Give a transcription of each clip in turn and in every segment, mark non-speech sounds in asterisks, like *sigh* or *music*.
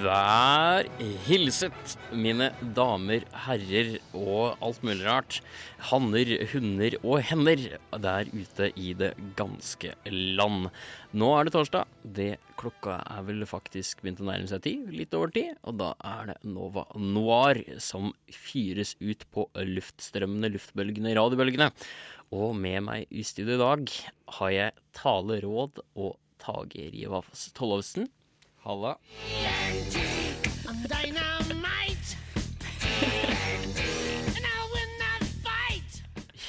Vær hilset, mine damer, herrer og alt mulig rart. Hanner, hunder og hender der ute i det ganske land. Nå er det torsdag. Det klokka er vel faktisk begynt å nærme seg ti, litt over ti. Og da er det Nova Noir som fyres ut på luftstrømmene, luftbølgene, radiobølgene. Og med meg i studio i dag har jeg Tale Råd og Tage Rivas Tollefsen. Halla.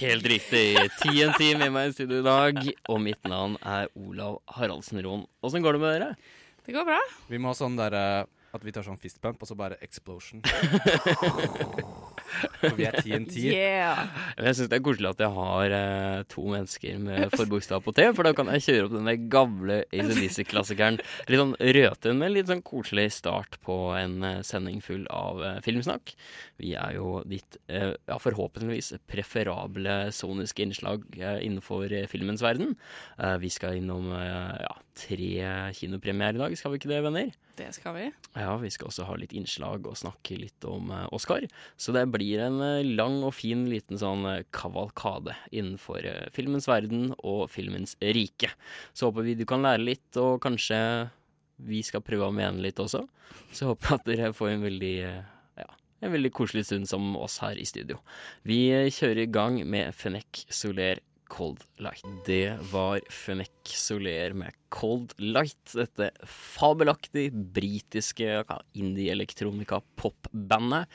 Helt riktig. TNT med meg i studio i dag, og mitt navn er Olav Haraldsen Rohn. Åssen går det med dere? Det går bra. Vi må ha sånn derre at vi tar sånn fistbump, og så bare explosion. *laughs* *laughs* For vi er TNT. Yeah. Jeg syns det er koselig at jeg har eh, to mennesker med forbokstav på T, for da kan jeg kjøre opp den der gamle ACDC-klassikeren. Litt sånn røten, men litt sånn koselig start på en eh, sending full av eh, filmsnakk. Vi er jo ditt eh, ja, forhåpentligvis preferable soniske innslag eh, innenfor eh, filmens verden. Vi skal innom ja, tre kinopremierer i dag, skal vi ikke det, venner? Det skal vi. Ja, vi skal også ha litt innslag og snakke litt om eh, Oscar. Så det blir en eh, lang og fin liten sånn eh, kavalkade innenfor filmens verden og filmens rike. Så håper vi du kan lære litt, og kanskje vi skal prøve å mene litt også. Så håper jeg at dere får en veldig ja, en veldig koselig stund som oss her i studio. Vi kjører i gang med Fennec Soler Cold Light. Det var Fennec Soler med Cold Light. Dette fabelaktig britiske indie-elektronika-popbandet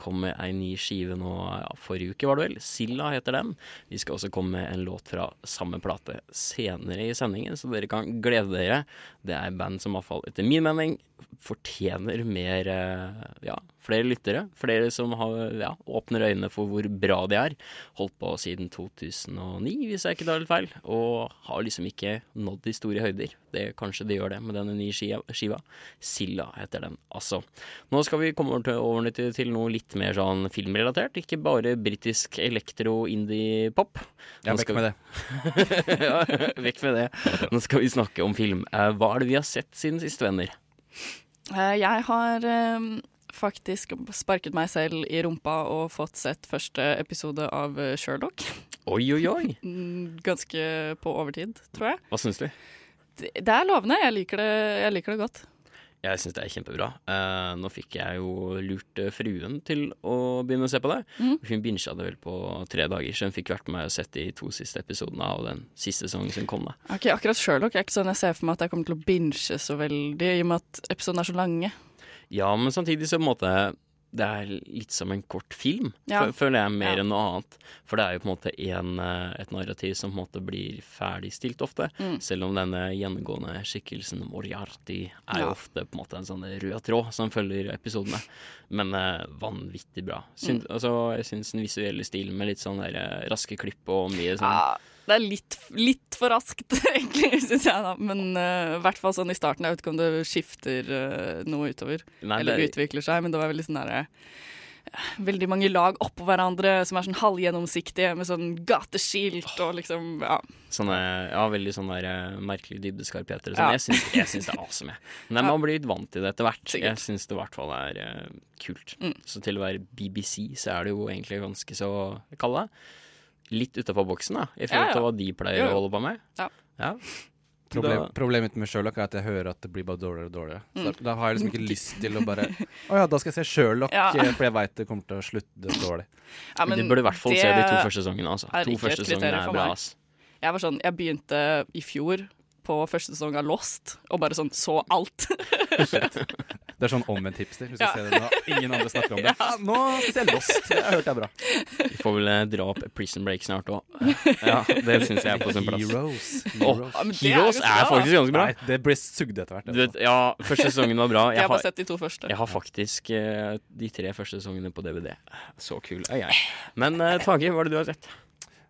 kom med ei ny skive nå ja, forrige uke, var det vel. Silla heter den. Vi skal også komme med en låt fra samme plate senere i sendingen, så dere kan glede dere. Det er band som iallfall etter min mening fortjener mer eh, ja, flere lyttere. Flere som har, ja, åpner øynene for hvor bra de er. Holdt på siden 2009, hvis jeg ikke tar helt feil. Og har liksom ikke nådd de store høyder. Det Kanskje de gjør det med denne nye skiva. Silla heter den, altså. Nå skal vi komme over til, til, noe litt mer sånn filmrelatert. Ikke bare britisk elektro-indie-pop. Ja, vekk med det. *laughs* ja, vekk med det. Nå skal vi snakke om film. Eh, Hva er det vi har sett siden sist, venner? Eh, Jeg har eh, faktisk sparket meg selv i rumpa og fått sett første episode av Sherlock. Oi, oi, oi. *laughs* Mm, Ganske på overtid, tror jeg. Hva syns du? Det er lovende. Jeg liker det, jeg liker det godt. Jeg syns det er kjempebra. Uh, nå fikk jeg jo lurt eh, fruen til å begynne å se på det. Mm. Hun bincha det vel på tre dager, så hun fikk vært med og sett de to siste episodene av den siste sesongen som kom. da. Ok, Akkurat Sherlock er ikke sånn jeg ser for meg at jeg kommer til å binge så veldig, i og med at episodene er så lange. Ja, men samtidig så på en måte det er litt som en kort film, Ja. føler jeg, mer Ja. enn noe annet. For det er jo på en måte en, eh, et narrativ som på en måte blir ferdigstilt ofte. Mm. Selv om denne gjengående skikkelsen Moriarty er jo Ja. ofte på en måte en sånn rød tråd som følger episodene. Men eh, vanvittig bra. Syn, Mm. altså, jeg syns den visuelle stilen med litt sånn der, eh, raske klipp og mye sånn det er litt, litt for raskt, *laughs* egentlig, syns jeg. da Men i i hvert fall sånn i starten. Jeg vet ikke om det skifter uh, noe utover. Nei, eller det- utvikler seg, men det var veldig sånn derre Veldig mange lag oppå hverandre som er sånn halvgjennomsiktige, med sånn gateskilt og liksom Ja. Sånne, ja, veldig sånn der eh, merkelig dybdeskarpeter og Ja. sånn. Jeg syns, jeg syns det er awesome, jeg. Men *laughs* Ja. man blir litt vant til det etter hvert. Sikkert. Jeg syns det i hvert fall er uh, kult. Mm. Så til å være BBC, så er det jo egentlig ganske så Kall det litt utafor boksen, da. I forhold Ja, ja. til hva de pleier å holde på med. Ja. Ja. Problem, problemet med Sherlock er at jeg hører at det blir bare dårligere og dårligere. Så Mm. da, har jeg liksom ikke *laughs* lyst til å bare Å ja, da skal jeg se Sherlock, Ja. eh, for jeg veit det kommer til å slutte dårlig. Ja, du burde i hvert fall se de to første sesongene. Altså. To første sesongene er bra. ass. Jeg var sånn, jeg begynte i fjor på første sesong av Lost, og bare sånn så alt. *laughs* *laughs* Det er sånn omvendt hipster. Hvis skal Ja. ser det nå. ingen andre snakker om det. *laughs* Ja, nå skal jeg Lost. Det har jeg hørt er bra. Vi får vel eh, dra opp Prison Break snart òg. *laughs* Ja, det syns jeg er på sin plass. Heroes. Heroes, oh, Heroes er er faktisk ganske bra. Nei, det ble sugd etter hvert. Du vet, ja, første sesongen var bra. *laughs* Jeg Jeg har bare har, sett de to første. jeg har faktisk uh, de tre første sesongene på DVD. Så kul er jeg. Men uh, Tage, hva er det du har sett?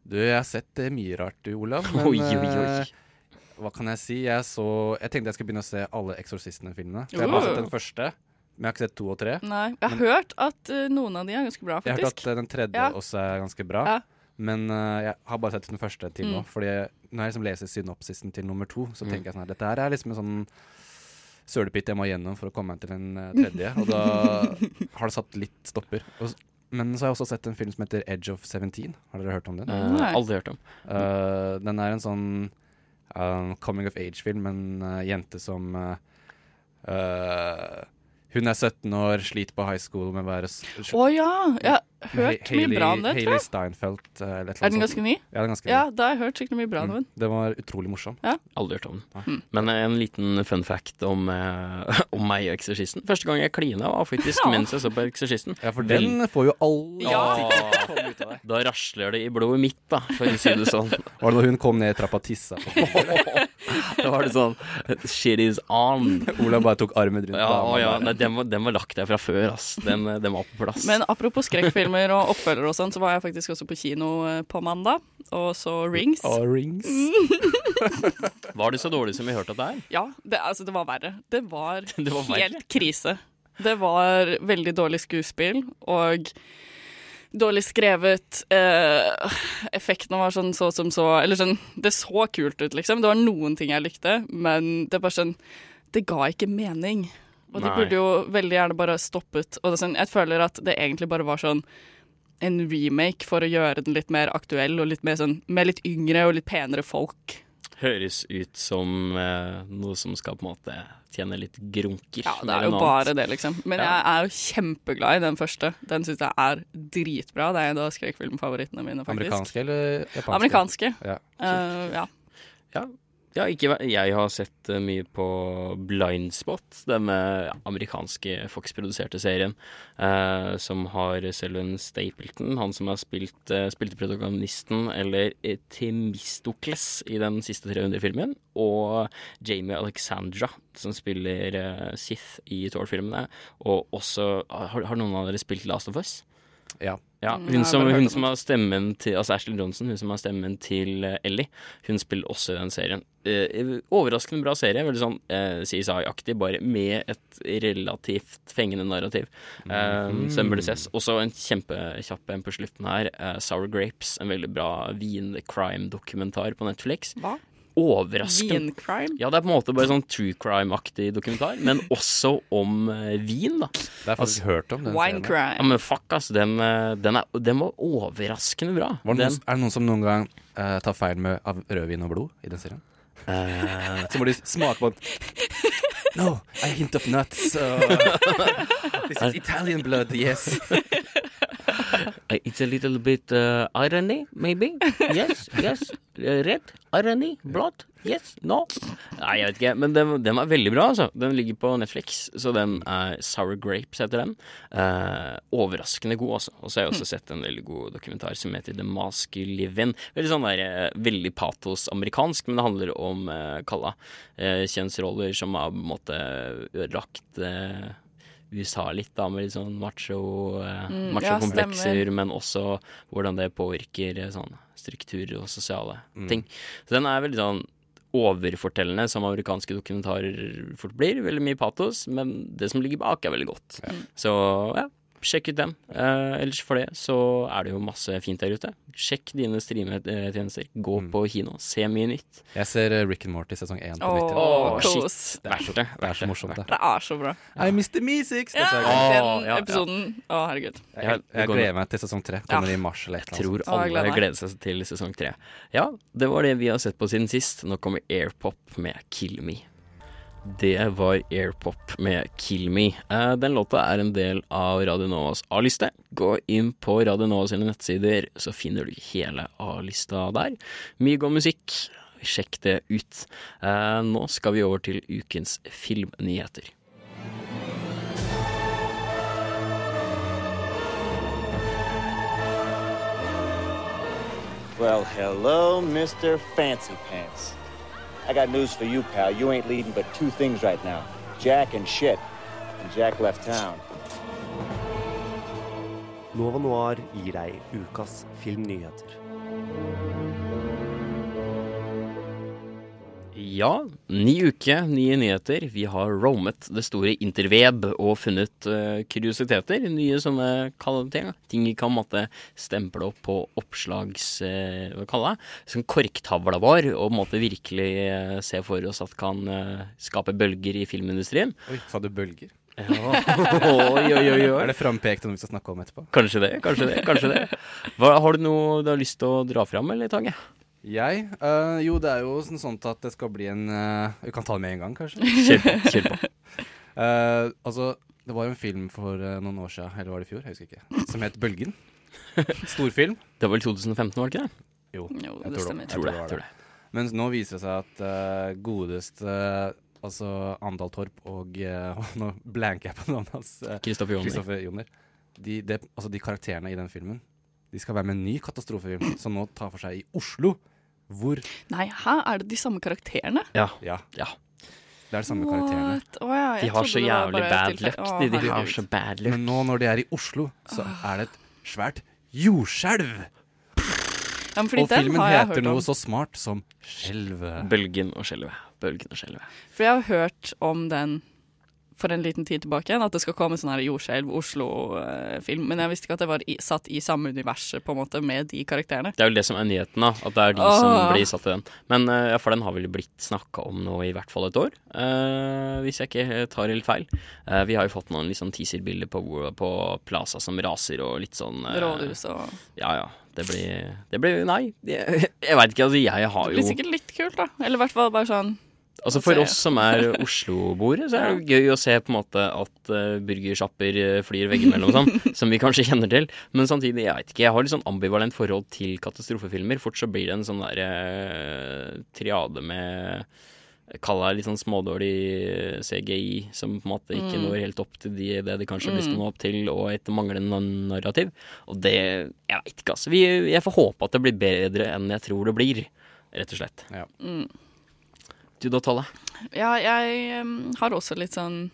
Du, jeg har sett mye rart, du, Olav. Men Oi, oi, oi. Hva kan jeg si? Jeg, så, jeg tenkte jeg skulle begynne å se alle Eksorsistene-filmene. Jeg har bare sett den første, men jeg har ikke sett to og tre. Nei, jeg har hørt at uh, noen av de er ganske bra, Jeg har hørt at eh, den tredje Ja. også er ganske bra. Ja. Men uh, jeg har bare sett den første til nå. Mm. Fordi når jeg liksom leser synopsisen til nummer to, så Mm. tenker jeg sånn her Dette her er liksom en sånn sølepytt jeg må gjennom for å komme meg til den *laughs* tredje. Og da har det satt litt stopper. Og, men så har jeg også sett en film som heter Edge of 17. Har dere hørt om den? Nei. aldri hørt om. Eh, den er en sånn um, coming of age-film. En uh, jente som uh, Hun er 17 år, sliter på high school med å være Å oh, ja! Har hørt Hailey- mye bra om det, tror jeg. Steinfeld. eh, eller et Er den sånt. ganske ny? Ja, den er ganske ny. Ja, da har jeg hørt skikkelig mye bra om Mm. den. Den var utrolig morsom. Aldri hørt om den. den. Men eh, en liten fun fact om, eh, *laughs* om meg og Eksorsisten. Første gang jeg klina, var faktisk *laughs* Ja. mens jeg så på Eksorsisten. Ja, for den får jo alle Ja. *laughs* ut av. Da rasler det i blodet mitt, da, for å si det sånn. Var det da hun kom ned trappa og tissa på Da var det sånn Shit is on. Olav bare tok armen rundt Ja, å, ja. Nei, den, var, den var lagt der fra før, ass. Den, eh, den var på plass. Men apropos skrekkfilmer og oppfølgere og sånn, så var jeg faktisk også på kino eh, på mandag og så Rings. Og rings. *laughs* Var det så dårlig som vi hørte at det er? Ja, det, altså, det var verre. Det var, *laughs* Det var verre. helt krise. Det var veldig dårlig skuespill og dårlig skrevet. Eh, effektene var sånn så som så Eller sånn, det så kult ut, liksom. Det var noen ting jeg likte, men det bare sånn Det ga ikke mening. Og de Nei. burde jo veldig gjerne bare stoppet. Og sånn, jeg føler at det egentlig bare var sånn en remake for å gjøre den litt mer aktuell og litt mer sånn, med litt yngre og litt penere folk. Høres ut som eh, noe som skal på en måte tjene litt grunker. Ja, det er jo bare det, liksom. Men Ja. jeg er jo kjempeglad i den første. Den syns jeg er dritbra. Det er en av skrekkfilmfavorittene mine, faktisk. Amerikanske eller japanske? Amerikanske. Ja. Uh, ja. Ja, ja ikke, jeg har sett eh, mye på Blindspot, den amerikanske Fox-produserte serien, eh, som har Selven Stapleton, han som har spilt, eh, spilte protagonisten, eller eh, Temistokles i den siste 300-filmen, og Jamie Alexandra, som spiller eh, Sith i Thor-filmene, og også har, har noen av dere spilt Last of Us? Ja. Ja, Mm, hun som, hun som har stemmen til Altså Ashley Johnson, hun som har stemmen til eh, Ellie, hun spiller også i den serien. Eh, overraskende bra serie. Veldig sånn eh, CSI-aktig, bare med et relativt fengende narrativ. Eh, Så den burde ses. Også en kjempekjapp en på slutten her. Uh, Sour Grapes, en veldig bra vin-crime-dokumentar på Netflix. Hva? Overraskende Vincrime? Ja, det er på en måte bare sånn true crime-aktig dokumentar, men også om uh, vin, da. Det har jeg faktisk hørt om. Den Wine serien. Ja, men fuck, ass. Den, den, er, den var overraskende bra. Var det Den, er det noen som noen gang uh, tar feil med av rødvin og blod i den serien? Eh, Så må de smake på *laughs* No, a hint of nuts. uh, *laughs* this is Italian blood, yes. *laughs* It's a little bit uh, irony, maybe. Yes, yes. Uh, red, irony, blood. Yes, no. Nei, jeg vet ikke. Men den, den var veldig bra, altså. Den ligger på Netflix, så den er Sour Grapes, heter den. Eh, overraskende god, altså. Og så har jeg også sett en veldig god dokumentar som heter The Masculine. Veldig sånn der, eh, veldig patos-amerikansk, men det handler om eh, kalla eh, kjønnsroller som har på en måte ødelagt eh, USA litt, da, med litt sånn macho-komplekser, Mm, ja, men også hvordan det påvirker eh, sånn strukturer og sosiale Mm. ting. Så den er veldig sånn overfortellende, som amerikanske dokumentarer fort blir. Veldig mye patos, men det som ligger bak, er veldig godt. Så ja, sjekk ut den. Eh, ellers for det så er det jo masse fint der ute. Sjekk dine streametjenester. Gå Mm. på kino, se mye nytt. Jeg ser eh, Rick and Morty sesong én på nytt. Oh, Åh, shit. Det er så, det. er så morsomt, det. Det er så bra. I Mr. Meeseeks! Ja, Jeg, Åh, den ja, ja. episoden. Å, herregud. Jeg, jeg, gleder meg til sesong tre. Kommer Ja. i mars eller et Jeg eller tror annet. Jeg alle gleder gleder seg til sesong tre. Ja, det var det vi har sett på siden sist. Nå kommer Airpop med Kill Me. Det var Airpop med 'Kill Me'. Eh, den låta er en del av Radio Novas A-liste. Gå inn på Radio Nova sine nettsider, så finner du hele A-lista der. Mye god musikk. Sjekk det ut. Eh, nå skal vi over til ukens filmnyheter. Well, hello, Mr. Fancy Pants. I got news for you, pal. You ain't leading but two things right now Jack and shit. And Jack left town. Nova Noir gir deg ukas filmnyheter. Ja, ny uke, nye nyheter. Vi har roamet det store interweb og funnet uh, kuriositeter. Nye sånne ting. Ting vi kan måtte stemple opp på oppslags... Uh, hva kaller det? Sånn korktavla vår, og måtte virkelig uh, se for oss at kan skape bølger i filmindustrien. Oi, sa du bølger? Ja. oi, oi, oi. Er det frampekt noe vi skal snakke om etterpå? Kanskje det, kanskje det. kanskje det. Hva, har du noe du har lyst til å dra fram, eller, Tage? Jeg? Uh, jo, det er jo sånn sånn at det skal bli en uh, Vi kan ta det med en gang, kanskje? Kjør på. kjør på. Uh, *laughs* altså, det var jo en film for noen år siden, eller var det i fjor? Jeg husker ikke. Som het Bølgen. *laughs* Storfilm. Det var vel 2015, var det ikke det? Jo, Jo, jeg det tror stemmer. Jeg Tror det. var tror det. Men nå viser det seg at godeste Altså Andal Torp og *laughs* Nå blanker jeg på navnet hans. Kristoffer Joner. De, det, altså de karakterene i den filmen De skal være med en ny katastrofefilm som nå tar for seg i Oslo. Hvor Nei, hæ? Er det de samme karakterene? Ja. Ja, ja. det er de samme karakterene. Oh, ja, De har så jævlig bad luck. Oh, De, de har så bad luck. Men nå når de er i Oslo, så er det et svært jordskjelv. Ja, Og filmen heter noe så smart som Skjelvet. Bølgen og skjelvet. Bølgen og skjelvet. For jeg har hørt om den for en liten tid tilbake igjen, at det skal komme sånn Jordskjelv Oslo-film. Men jeg visste ikke at det var i, satt i samme universet på en måte med de karakterene. Det er jo det som er nyheten, da. At det er de som blir satt i den. Men eh, ja, for den har vel blitt snakka om nå i hvert fall et år. Uh, hvis jeg ikke tar helt feil. Uh, vi har jo fått noen sånn teaser-bilder på, på Plaza som raser og litt sånn uh, Rådhus og Ja ja. Det blir, det blir Nei, *laughs* jeg, jeg veit ikke. Altså, jeg har jo Det blir sikkert litt kult, da. Eller i hvert fall bare sånn Altså For oss som er *laughs* Oslo-boere, så er det gøy å se på en måte at uh, burgersjapper eh, flyr veggimellom sånn, *laughs* som vi kanskje kjenner til. Men samtidig, jeg vet ikke, jeg har litt sånn ambivalent forhold til katastrofefilmer. Fort så blir det en sånn der eh, triade med Kall det litt sånn smådårlig CGI, som på en måte ikke Mm. når helt opp til de, det de kanskje har lyst til Mm. å nå opp til, og et manglende narrativ. Og det Jeg veit ikke, altså. Vi, jeg får håpe at det blir bedre enn jeg tror det blir, rett og slett. mm. Du da, Ja, jeg um, har også litt sånn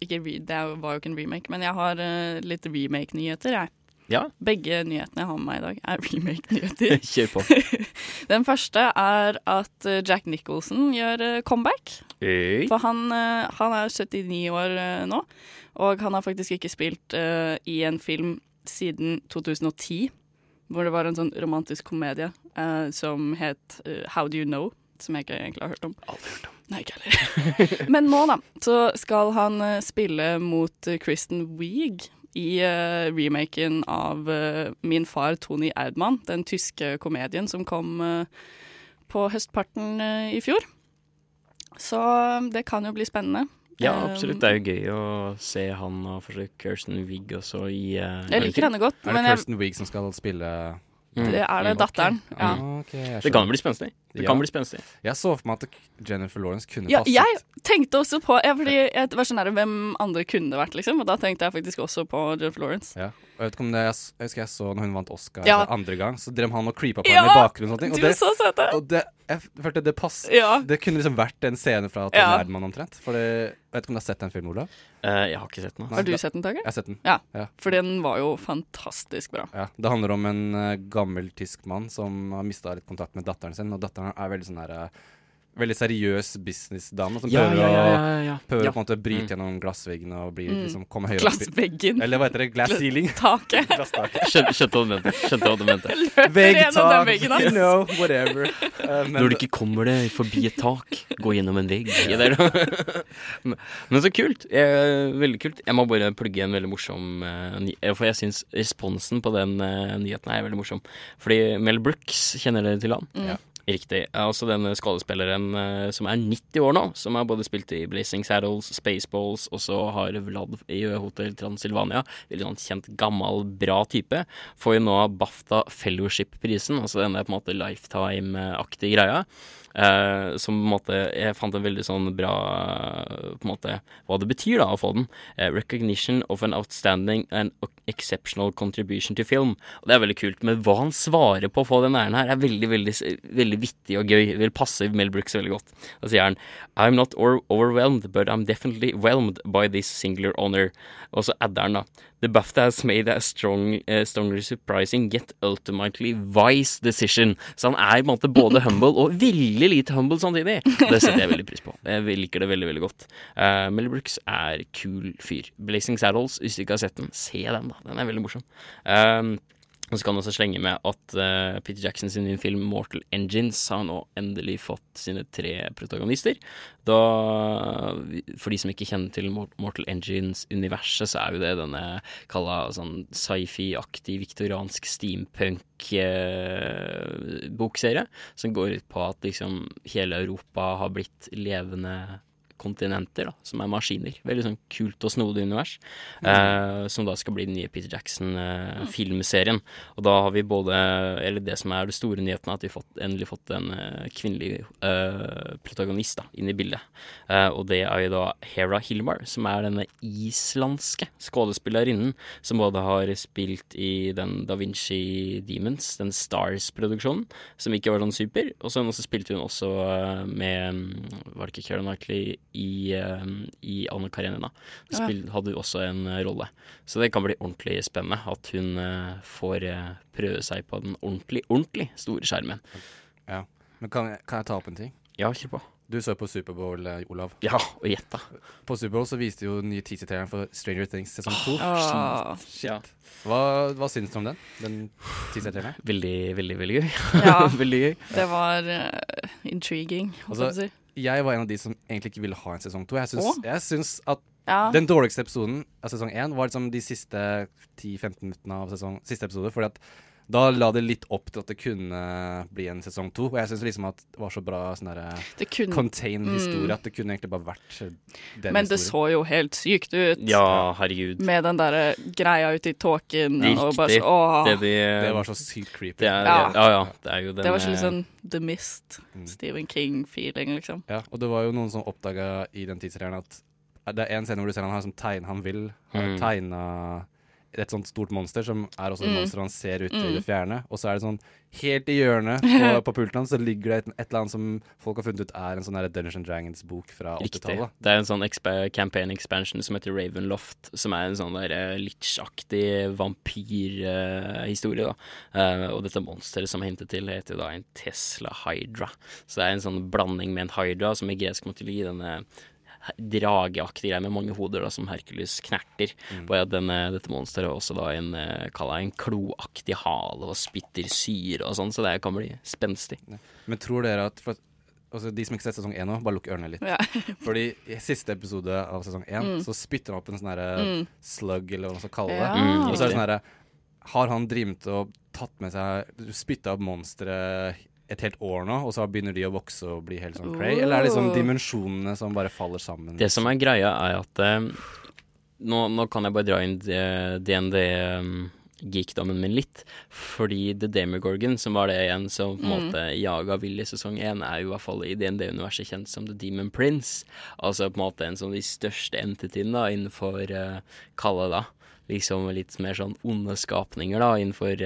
ikke, Det var jo ikke en remake, men jeg har uh, litt remake-nyheter, jeg. Ja? Begge nyhetene jeg har med meg i dag, er *laughs* remake-nyheter. *laughs* Kjør på. *laughs* Den første er at uh, Jack Nicholson gjør uh, comeback. Øy. For han, han er 79 år nå, og han har faktisk ikke spilt uh, i en film siden 2010. Hvor det var en sånn romantisk komedie uh, som het uh, How Do You Know? Som jeg ikke egentlig har hørt om. Aldri hørt om. Nei, ikke heller. *laughs* Men nå, da, så skal han uh, spille mot uh, Kristen Wiig i uh, remaken av uh, Min far Tony Erdmann, den tyske komedien som kom uh, på høstparten uh, i fjor. Så det kan jo bli spennende. Ja, absolutt. Det er jo gøy å se han og for Kirsten Wigg også i uh, Jeg liker henne godt, Er det men jeg, Kirsten Wiig som skal spille. Det er det datteren. datteren. Ja. Okay, Det kan bli spenstig. Det Ja. kan bli spenstig. Jeg så for meg at Jennifer Lawrence kunne Ja, jeg tenkte også på ja, fordi jeg var sånn her, Hvem andre kunne det vært, liksom? Og da tenkte jeg faktisk også på Jennifer Lawrence. Ja. Og Jeg vet ikke om det jeg, jeg husker jeg så når hun vant Oscar Ja. andre gang, så drev han og creepa på Ja! henne i bakgrunnen. Og sånt, Og er det, så og det, jeg følte det pass. Ja. Det kunne liksom vært en scene fra Tom Ja. Erdmann omtrent. For det, jeg vet ikke om du har sett den filmen, Olav? Uh, jeg har ikke sett den. Nei. Har du sett den, Tager? Jeg har sett den. Ja. Ja. For den var jo fantastisk bra. Ja, Det handler om en uh, gammel tysk mann som har mista litt kontakt med datteren sin. Og datteren er veldig sånn her eh, Veldig seriøs businessdame som Ja, prøver, ja, ja, å, ja, ja. prøver Ja. på en måte bryte Mm. gjennom glassveggene og bli, Mm. liksom, komme høyere opp Glassveggen. Eller hva heter det? Glass ceiling? Taket. *laughs* Skjønte, skjønte hva du mente. Skjønte hva du mente. *laughs* Løper gjennom den veggen *laughs* you know, whatever. Uh, men- Når du ikke kommer deg forbi et tak, gå gjennom en vegg. Men men så kult. Eh, veldig kult. Jeg må bare plugge en veldig morsom eh, ny eh, For jeg syns responsen på den eh, nyheten er veldig morsom. Fordi Mel Brooks, kjenner dere til han? Mm. Riktig. altså denne skadespilleren eh, som er 90 år nå, som har både spilt i Blazing Saddles, Spaceballs, og så har Vlad i Hotel Transylvania. Veldig sånn kjent, gammel, bra type. Får jo nå BAFTA Fellowship-prisen, altså denne på en måte lifetime-aktige greia. Eh, som på en måte Jeg fant en veldig sånn bra på en måte Hva det betyr, da, å få den. Eh, recognition of an outstanding and exceptional contribution to film. Og det er veldig kult. Men hva han svarer på å få den æren her, er veldig, veldig, veldig vittig og gøy. Vil passe Mel Brooks veldig godt. Da sier han I'm not overwhelmed, but I'm definitely whelmed by this singular honor. Og så adder han, da. The BAFTA has made a strong, uh, strongly surprising yet ultimately wise decision. Så han er på en måte både *laughs* humble og veldig lite humble samtidig. Det setter jeg veldig pris på. Jeg liker det veldig, veldig godt. Uh, Mel Brooks er kul fyr. Blazing Saddles, hvis du ikke har sett den, se den, da. Den er veldig morsom. Um, og så kan du også slenge med at uh, Peter Jackson sin film Mortal Engines har nå endelig fått sine tre protagonister. Da, for de som ikke kjenner til Mortal Engines-universet, så er jo det denne kalla sånn sci-fi-aktig viktoriansk steampunk-bokserie, uh, som går ut på at liksom hele Europa har blitt levende kontinenter, da, som er maskiner. Veldig sånn kult og snodig univers. Mm. Eh, som da skal bli den nye Peter Jackson-filmserien. Eh, og da har vi både Eller det som er det store nyheten, at vi fått, endelig fått en eh, kvinnelig eh, protagonist da, inn i bildet. Eh, og det er jo da Hera Hilmar, som er denne islandske skuespillerinnen som både har spilt i den Da Vinci Demons, den Stars-produksjonen, som ikke var sånn super, og så spilte hun også eh, med Var det ikke Keira Knightley i, ehm, i Anne Karenina. Spill, hadde også en eh, rolle. Så det kan bli ordentlig spennende at hun eh, får eh, prøve seg på den ordentlig, ordentlig store skjermen. Ja. Men kan jeg, kan jeg ta opp en ting? Ja, kjør på. Du så på Superbowl, Olav. Ja, og gjett, da. På Superbowl så viste jo den nye teaser-traileren for Stranger Things sesong to. Ah, ja. Hva, hva syns du om den? Den teaser-traileren? Veldig, veldig, veldig gøy. Ja, *laughs* veldig gøy. Det var uh, intriguing, holdt Altså, jeg på å si. Jeg var en av de som egentlig ikke ville ha en sesong to. Jeg syns, jeg syns at Ja. den dårligste episoden av sesong én var liksom de siste 10-15 minuttene av sesong, siste episode. Fordi at da la det litt opp til at det kunne bli en sesong to. Og jeg syns liksom at det var så bra sånn derre contained Mm. historie at det kunne egentlig bare vært den historien. Men det historien. så jo helt sykt ut. Ja, herregud. Med den derre greia ute i tåken. Og bare så. Det, de, Det var så sykt creepy. Det er, Ja. ja. ja, Det er jo den Det var ikke litt eh, sånn The Mist, Stephen King-feeling, liksom. Ja, og det var jo noen som oppdaga i den tidsserien at det er en scene hvor du ser han har sånn tegn han vil. Han Mm. tegna et sånt stort monster som er også et Mm. monster han ser ute i Mm. det fjerne. Og så er det sånn helt i hjørnet på, *laughs* på pulten hans så ligger det et, et eller annet som folk har funnet ut er en sånn Dungeons Dragons-bok fra 80-tallet. Det er en sånn campaign expansion som heter Ravenloft, som er en sånn der eh, Litch-aktig vampyrhistorie, da. Uh, og dette monsteret som er hintet til, heter da en Tesla Hydra. Så det er en sånn blanding med en Hydra, som i gresk mytologi denne drageaktig greie med mange hoder, da, som Hercules knerter. Bare at denne, dette monsteret har også da en, eh, en kloaktig hale og spytter syre og sånn, så det kan bli spenstig. Men tror dere at for, altså De som ikke har sett sesong én nå, bare lukk ørene litt. Ja. *laughs* Fordi i siste episode av sesong én Mm. så spytter han opp en sånn Mm. slug, eller hva man skal kalle det. Ja. Mm, og så er det sånn herre Har han dreamt og tatt med seg Spytta opp monstre et helt år nå, og så begynner de å vokse og bli helt sånn cray? Eller er det sånn Oh. dimensjonene som bare faller sammen? Det som er greia, er at eh, nå, nå kan jeg bare dra inn DND-geekdommen min litt. Fordi The Demogorgon, som var det igjen som på en Mm. måte jaga Will i sesong én, er jo i hvert fall i DND-universet kjent som The Demon Prince. Altså på en måte en av de største entityene da, innenfor eh, Kalle, da. Liksom litt mer sånn onde skapninger, da, innenfor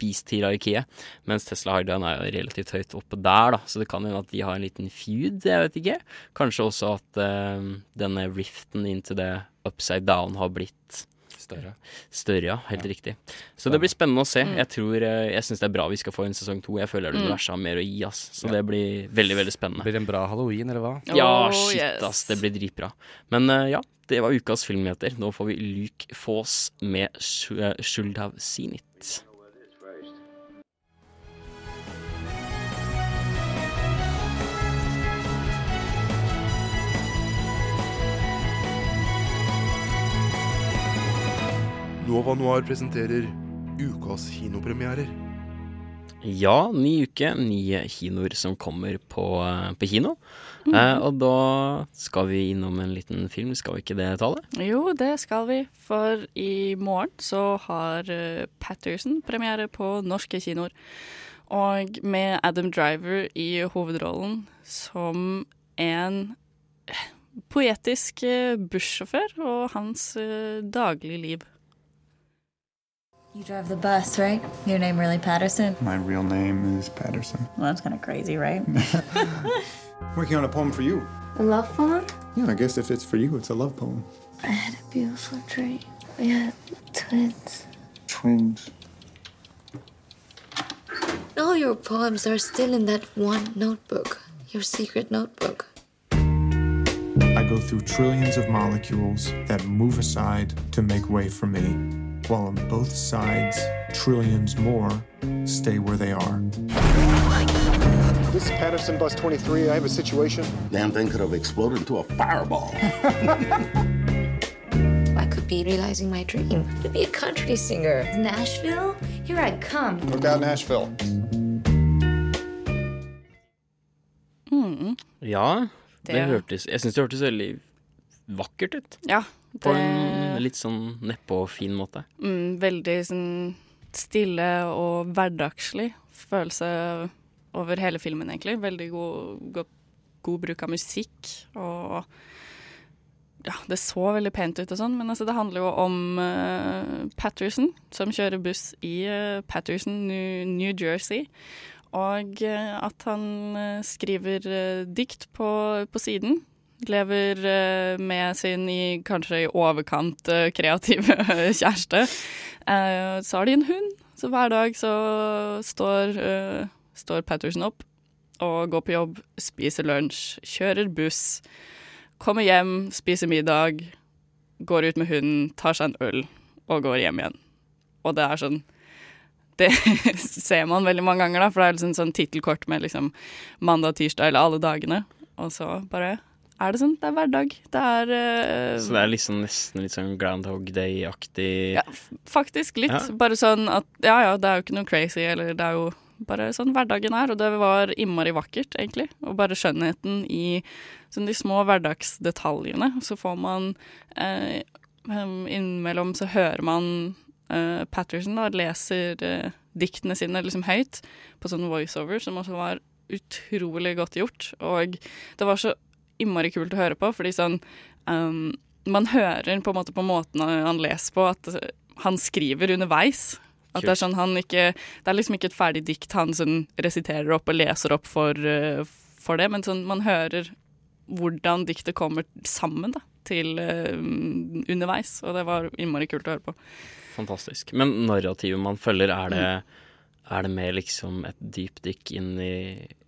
uh, beast-hierarkiet. Mens Tesla Hydraen er jo relativt høyt oppe der, da. Så det kan hende at de har en liten feud, jeg vet ikke. Kanskje også at uh, denne riften inntil det upside down har blitt Større. Større, ja. Helt riktig. Så det blir spennende å se. Mm. Jeg tror, eh, jeg syns det er bra vi skal få en sesong to. Jeg føler det universet har mer å gi, ass. Så det blir veldig, veldig spennende. Blir det en bra halloween, eller hva? Ja, Oh, shit, yes. ass. Det blir dritbra. Men uh, ja, det var ukas filmnyheter. Nå får vi Luke Foss med Sh- eh, Nova Noir presenterer ukas kinopremierer. Ja, ny uke, nye kinoer som kommer på, eh, på kino. Eh, og da skal vi innom en liten film, skal vi ikke det, Tale? Jo, det skal vi. For i morgen så har eh, Patterson premiere på norske kinoer. Og med Adam Driver i hovedrollen som en eh, poetisk bussjåfør og hans daglige liv. You drive the bus, right? Your name really Patterson? My real name is Patterson. Well, that's kind of crazy, right? *laughs* Working on a poem for you. A love poem? Yeah, I guess if it's for you, it's a love poem. I had a beautiful dream. We had twins. Twins. All your poems are still in that one notebook, your secret notebook. I go through trillions of molecules that move aside to make way for me, while on both sides, trillions more stay where they are. This is Patterson Bus 23. I have a situation. Damn thing could have exploded into a fireball. *laughs* I could be realizing my dream to be a country singer. Nashville? Here I come. Look out, Nashville. Mm. Ja, det, Det- hørtes Jeg syns det hørtes veldig vakkert ut. Ja, På det- en litt sånn nedpå fin måte. Mm, veldig sånn stille og hverdagslig følelse over hele filmen, egentlig. Veldig god, god, god bruk av musikk og ja, det så veldig pent ut og sånn, men altså, det handler jo om uh, Patterson, som kjører buss i uh, Patterson, New, New Jersey. Og eh, at han skriver dikt på, på siden. Lever eh, med sin i, kanskje i overkant eh, kreative *laughs* kjæreste. Eh, så har de en hund, så hver dag så står, står Patterson opp og går på jobb, spiser lunsj, kjører buss, kommer hjem, spiser middag, går ut med hunden, tar seg en øl og går hjem igjen. Og det er sånn det *laughs* ser man veldig mange ganger, da, for det er liksom sånn tittelkort med liksom mandag, tirsdag eller alle dagene. Og så bare er det sånn. Det er hverdag. Det er uh, Så det er liksom nesten litt sånn Groundhog Day-aktig ja, faktisk litt. Ja. Bare sånn at ja ja, det er jo ikke noe crazy, eller det er jo bare sånn hverdagen er. Og det var innmari vakkert, egentlig. Og bare skjønnheten i sånn de små hverdagsdetaljene. Så får man eh, Innimellom så hører man eh, Patterson da leser eh, diktene sine liksom høyt på sånn voiceover, som også var utrolig godt gjort. Og det var så innmari kult å høre på, fordi sånn um, Man hører på en måte på måten han leser på, at han skriver underveis. At det er sånn han ikke Det er liksom ikke et ferdig dikt han sånn resiterer opp og leser opp for, eh, for det, men sånn man hører hvordan diktet kommer sammen da, til uh, underveis. Og det var innmari kult å høre på. Fantastisk. Men narrativet man følger, er det, er det mer liksom et dypdykk inn i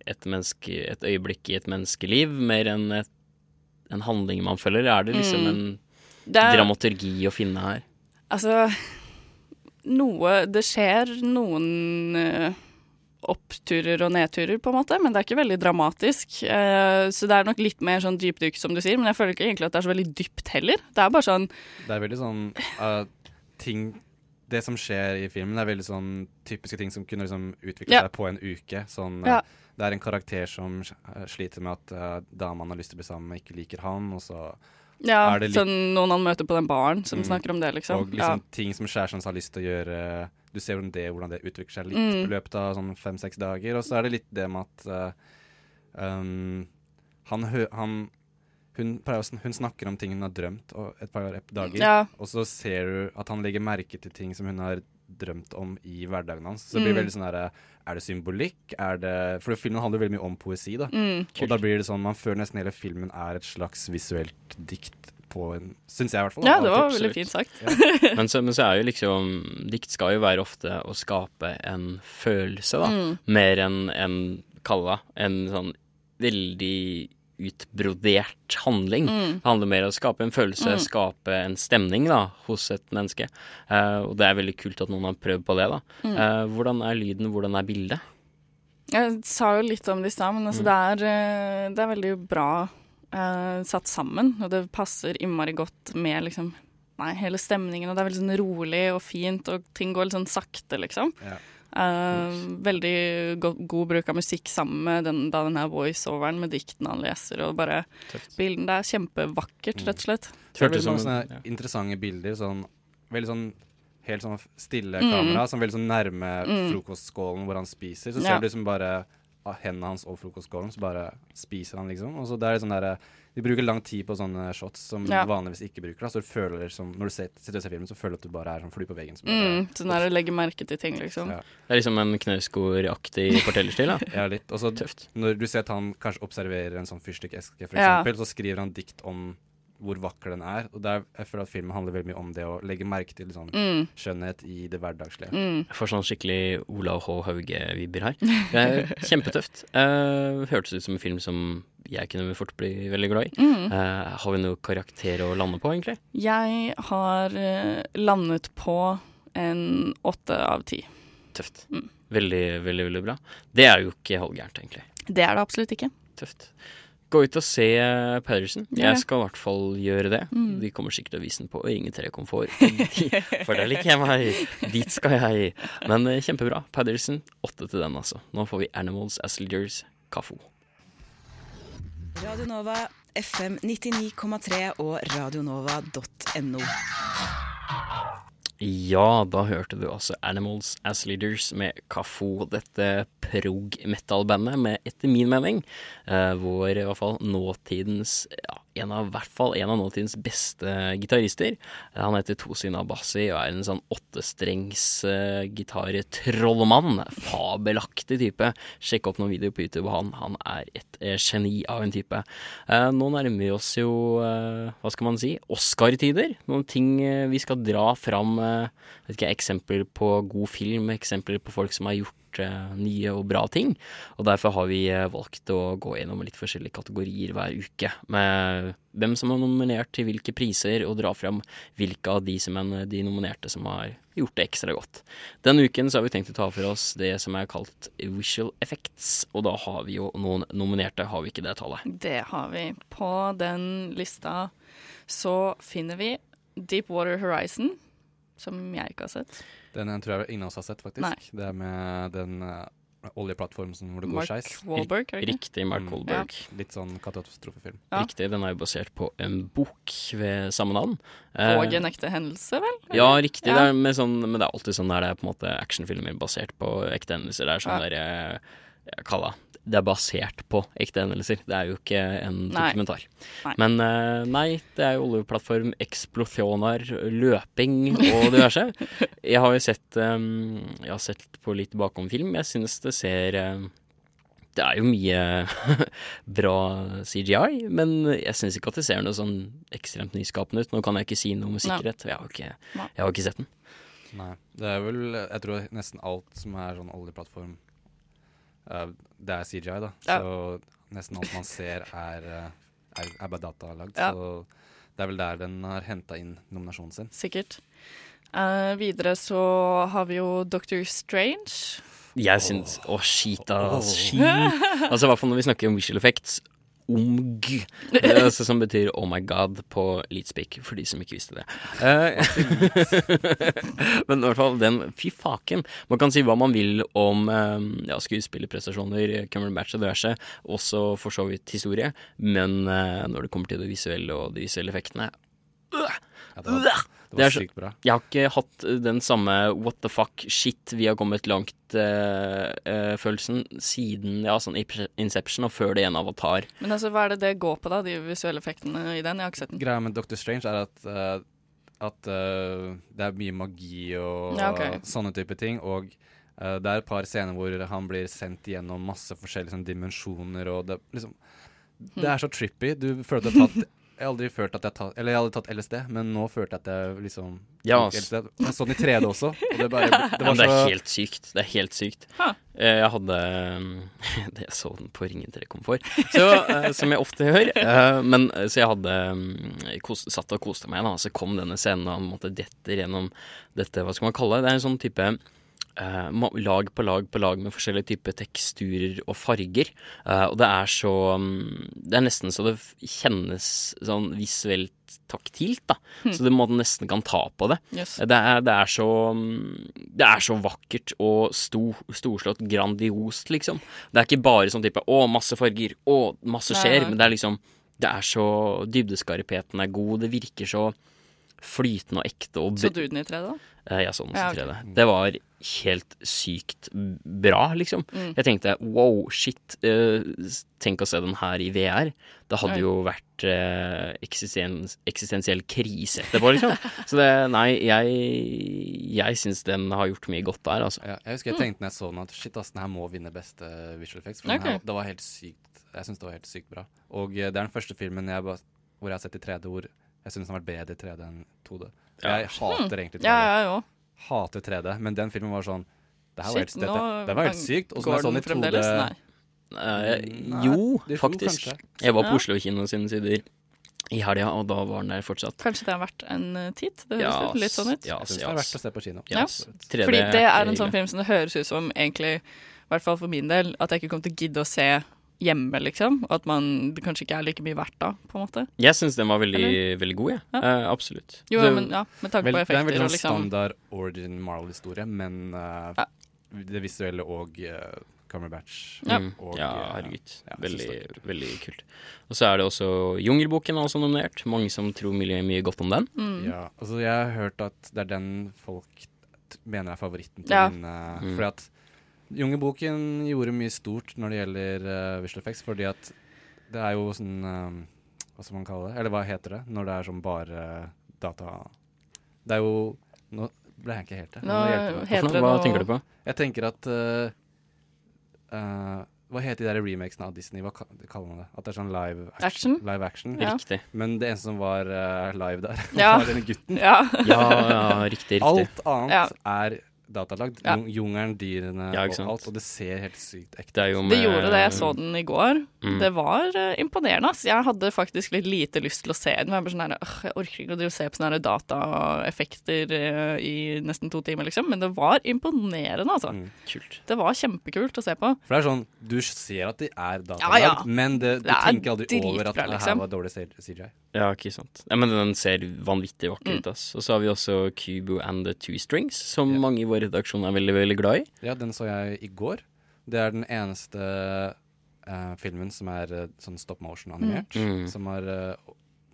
et, menneske, et øyeblikk i et menneskeliv, mer enn et, en handling man følger? Er det liksom Mm. en Det er- dramaturgi å finne her? Altså Noe Det skjer noen uh, oppturer og nedturer, på en måte, men det er ikke veldig dramatisk. Uh, så det er nok litt mer sånn dypdykk, som du sier, men jeg føler ikke egentlig at det er så veldig dypt heller. Det er bare sånn Det er veldig sånn uh, ting Det som skjer i filmen, er veldig sånn typiske ting som kunne liksom utvikle Ja. seg på en uke. Sånn, Ja. Det er en karakter som uh, sliter med at uh, dama han har lyst til å bli sammen med, ikke liker han, og så Ja, er det litt sånn noen han møter på den baren som Mm. snakker om det, liksom. Og liksom ting som skjer som han har lyst til å gjøre. Du ser hvordan det, hvordan det utvikler seg litt Mm. i løpet av sånn fem-seks dager. Og så er det litt det med at uh, um, han, han hun, pleier hun snakker om ting hun har drømt og et par dager, Ja. og så ser du at han legger merke til ting som hun har drømt om i hverdagen hans. Så det blir Mm. veldig sånn der, Er det symbolikk? Er det For filmen handler veldig mye om poesi, da. Mm. og da blir det sånn Man føler nesten hele filmen er et slags visuelt dikt på en Syns jeg, i hvert fall. Ja, det var veldig fint sagt. Ja. *laughs* Men så, men så er jo liksom Dikt skal jo være ofte å skape en følelse, da. Mm. Mer enn en kalla. En sånn veldig utbrodert handling. Mm. Det handler mer om å skape en følelse, Mm. skape en stemning da, hos et menneske. Uh, og det er veldig kult at noen har prøvd på det. da. Mm. Uh, hvordan er lyden, hvordan er bildet? Jeg sa jo litt om det i stad, men altså Mm. det, er, eh, det er veldig bra uh, satt sammen. Og det passer innmari godt med liksom Nei, hele stemningen, og det er veldig sånn rolig og fint, og ting går litt sånn sakte, liksom. Ja. Eh, veldig go god bruk av musikk sammen med den, da den her voiceoveren med diktene han leser, og bare Bilden det er kjempevakkert, rett og slett. Hørtes ut som sånne interessante bilder. Sånn, veldig sånn helt sånn stille Mm. kamera, som veldig sånn nærme Mm. frokostskålen hvor han spiser. Så Ja. ser du liksom bare av hendene hans og frokostskålen, så bare spiser han, liksom. Og så det er sånn derre De bruker lang tid på sånne shots som Ja. vanligvis ikke bruker. Da. Så du føler som Når du ser, sitter og ser filmen, så føler du at du bare er sånn fly på veggen. Som Mm, sånn der å legge merke til ting, liksom. Ja. Det er liksom en Knausgård-aktig fortellerstil, da. *laughs* Ja, litt. Og så når du ser at han kanskje observerer en sånn fyrstikkeske, for Ja. eksempel, så skriver han dikt om hvor vakker den er. Og der, jeg føler at filmen handler veldig mye om det å legge merke til sånn Mm. skjønnhet i det hverdagslige. Mm. Jeg får sånn skikkelig Olav H. Hauge-vibber her. Det er *laughs* kjempetøft. Uh, hørtes ut som en film som jeg kunne fort bli veldig glad i. Mm. Uh, har vi noe karakter å lande på, egentlig? Jeg har eh, landet på en åtte av ti. Tøft. Mm. Veldig, veldig veldig bra. Det er jo ikke halvgærent, egentlig. Det er det absolutt ikke. Tøft. Gå ut og se Patterson. Ja. Jeg skal i hvert fall gjøre det. Mm. De kommer sikkert til å vise den på Ringe 3 Komfort. *laughs* For der liker jeg meg. Dit skal jeg. Men eh, kjempebra. Patterson, åtte til den, altså. Nå får vi Animals as Leaders, Kafo. Radio Nova, FM 99,3 og radionova.no. Ja, da hørte du altså Animals as Leaders med Kafo, dette prog-metal-bandet med, etter min mening, eh, vår i hvert fall nåtidens ja, en av, hvert fall en av nåtidens beste gitarister. Han heter Tosin Abassi og er en sånn åttestrengs uh, gitartrollmann. Fabelaktig type. Sjekk opp noen videoer på YouTube av han. Han er et uh, geni av en type. Uh, nå nærmer vi oss jo, eh, hva skal man si, Oscar-tider. Noen ting eh, vi skal dra fram. eh, vet ikke, eksempler på god film, eksempler på folk som har gjort eh, nye og bra ting. Og derfor har vi eh, valgt å gå gjennom litt forskjellige kategorier hver uke. Med hvem som er nominert til hvilke priser, og dra fram hvilke av de som er de nominerte som har gjort det ekstra godt. Denne uken så har vi tenkt å ta for oss det som er kalt visual effects, og da har vi jo noen nominerte, har vi ikke det tallet? Det har vi. På den lista så finner vi Deepwater Horizon, som jeg ikke har sett. Den eh, tror jeg ingen av oss har sett, faktisk. Nei. Det er med den uh, oljeplattformen hvor det går Mark skeis. Ikke? Riktig, Mark Mm. Wahlberg. Litt sånn katastrofefilm. Ja. Riktig, den er jo basert på en bok ved samme navn. Eh, Og en ekte hendelse, vel? Ja, riktig. Ja. Det er med sånn, men det er alltid sånn der det er på en måte actionfilmer basert på ekte hendelser. Det er sånn Ja. der jeg, jeg kaller det det er basert på ekte hendelser. Det er jo ikke en Nei. dokumentar. Nei. Men uh, nei, det er jo oljeplattform, eksplosjoner, løping og diverse. *laughs* jeg har jo sett um, Jeg har sett på litt bakom film. Jeg synes det ser eh, det er jo mye *laughs* bra CGI, men jeg syns ikke at det ser noe sånn ekstremt nyskapende ut. Nå kan jeg ikke si noe med sikkerhet, jeg har ikke, jeg har ikke sett den. Nei. Det er vel Jeg tror nesten alt som er sånn oljeplattform, det er CGI, da. Ja. Så nesten alt man ser, er, eh, er, er bare datalagd. Ja. Så det er vel der den har henta inn nominasjonen sin. Sikkert. Uh, videre så har vi jo Doctor Strange. Jeg syns Å, skit, ass. Shit. Altså, i hvert fall når vi snakker om visual effects. Omg. *laughs* Altså, som betyr oh my god på Leadspeak, for de som ikke visste det. Eh, *laughs* Men i hvert fall den Fy faken. Man kan si hva man vil om eh, ja, skuespillerprestasjoner, Cumberbatch og diverse, også for så vidt historie, men eh, når det kommer til det visuelle og de visuelle effektene øh, Ja, det var, det Det var er sykt bra. jeg har ikke hatt den samme what the fuck, shit, vi har kommet langt-følelsen siden ja, sånn Inception og før det igjen Avatar. Men altså, hva er det det går på, da? De visuelle effektene i den? Jeg har ikke sett den. Greia med Doctor Strange er at, uh, at eh, det er mye magi og Ja, ok. sånne type ting. Og eh, det er et par scener hvor han blir sendt gjennom masse forskjellige sånn, dimensjoner, og det liksom Det er så trippy. Du føler at du har tatt Jeg har aldri følt at jeg tatt Eller jeg hadde tatt LSD, men nå følte jeg at jeg liksom Ja, tok. LSD. Jeg så den i 3D også, og det bare *laughs* Det var ja, det er så helt sykt. Det er helt sykt. Ha. Eh, Jeg hadde *laughs* det Jeg så den på Ringen til Rekomfort, så, eh, som jeg ofte gjør. Eh, Men så jeg hadde mm, kos, satt og koste meg, da. Så kom denne scenen, og han måtte detter gjennom dette, hva skal man kalle det? Det er en sånn type lag på lag på lag med forskjellige typer teksturer og farger. Eh, og det er så mm, Det er nesten så det kjennes sånn visuelt taktilt, da. Hm. Så du må nesten kan ta på det. Yes. Det, er, det, er så, mm, det er så vakkert og stor, storslått, grandiost, liksom. Det er ikke bare sånn type 'å, masse farger', 'å, masse skjer', men det er liksom Det er så Dybdeskarpheten er god, det virker så flytende og ekte. Og Så du den i 3D, da? Eh, Jeg så den i ok. 3D. Det var helt sykt bra, liksom. Mm. Jeg tenkte wow, shit, eh, tenk å se den her i VR. Det hadde jo vært eh, eksistens, eksistensiell krise etterpå, liksom. *laughs* Så det, nei, jeg, jeg syns den har gjort mye godt der, altså. Ja, jeg husker jeg tenkte når jeg så den at shit, ass, den her må vinne beste visual effects. For okay. den her, det var helt sykt Jeg syns det var helt sykt bra. Og det er den første filmen jeg bare, hvor jeg har sett i 3D hvor jeg syns den har vært bedre i 3D enn 2D. Ja. Jeg hater egentlig 3D. Ja, jeg òg. Hater 3D, men den filmen var sånn Det her var helt, dette, det var helt sykt. Og så er sånn i 2D Nei. Eh, Nei, jo, Nei, faktisk. kanskje. Jeg var på Ja. Oslo kino sine sider i helga, og da var den der fortsatt. Kanskje det har vært en eh, titt? Det høres yes, litt sånn ut. Yes, Jeg syns ja, det er verdt å se på kino. Ja. Yes. 3D Fordi det er en sånn film som det høres ut som egentlig, i hvert fall for min del, at jeg ikke kommer til å gidde å se hjemme, liksom. Og at man, det kanskje ikke er like mye verdt da, på en måte. Jeg syns den var veldig, veldig god, jeg. Ja. Eh, absolutt. Jo, Det- men ja, med tanke Vel, på det er en veldig sånn liksom standard origin Marvel-historie, men eh, det visuelle og uh, Cumberbatch Ja. Og ja, herregud. ja, veldig, kult. veldig kult. Og så er det også Jungelboken er også nominert. Mange som tror mye, mye godt om den. Mm. Ja, altså jeg har hørt at det er den folk mener er favoritten til Ja. min. Uh, Mm. Fordi at Jungelboken gjorde mye stort når det gjelder uh, visual effects, fordi at det er jo sånn eh, Hva skal man kalle det? Eller hva heter det når det er sånn bare data Det er jo Nå ble jeg ikke helt det. Nå hjelpe heter det Hva tenker du på? Jeg tenker at uh, uh, Hva heter de der remakesene av Disney? Hva kaller man det? At det er sånn live action? Action? Live action. Ja. Riktig. Men det eneste som var uh, live der, *laughs* Ja. var denne gutten. Ja. Ja, ja, riktig, riktig. Alt annet Ja. er datalagd. Ja. Jungelen, dyrene Ja, og alt. Og det ser helt sykt ekte Det ut. Det med- gjorde det. Jeg så den i går. Mm. Det var uh, imponerende. ass. Jeg hadde faktisk litt lite lyst til å se den. Jeg, bare sånn her, øh, jeg orker ikke å drive og se på sånne dataeffekter uh, i nesten to timer, liksom. Men det var imponerende, altså. Mm. Kult. Det var kjempekult å se på. For det er sånn, Du ser at de er datalagd, Ja, ja. men det, du Det er tenker aldri over at det her liksom. var dårlig CGI. Ja, ikke sant. Ja, men den ser vanvittig vakker Mm. ut, ass. Og så har vi også Kubo and the Two Strings, som mange i vår redaksjon er veldig, veldig glad i. Ja, den så jeg i går. Det er den eneste eh, filmen som er eh, sånn stop motion-animert, Mm. Mm. som har eh,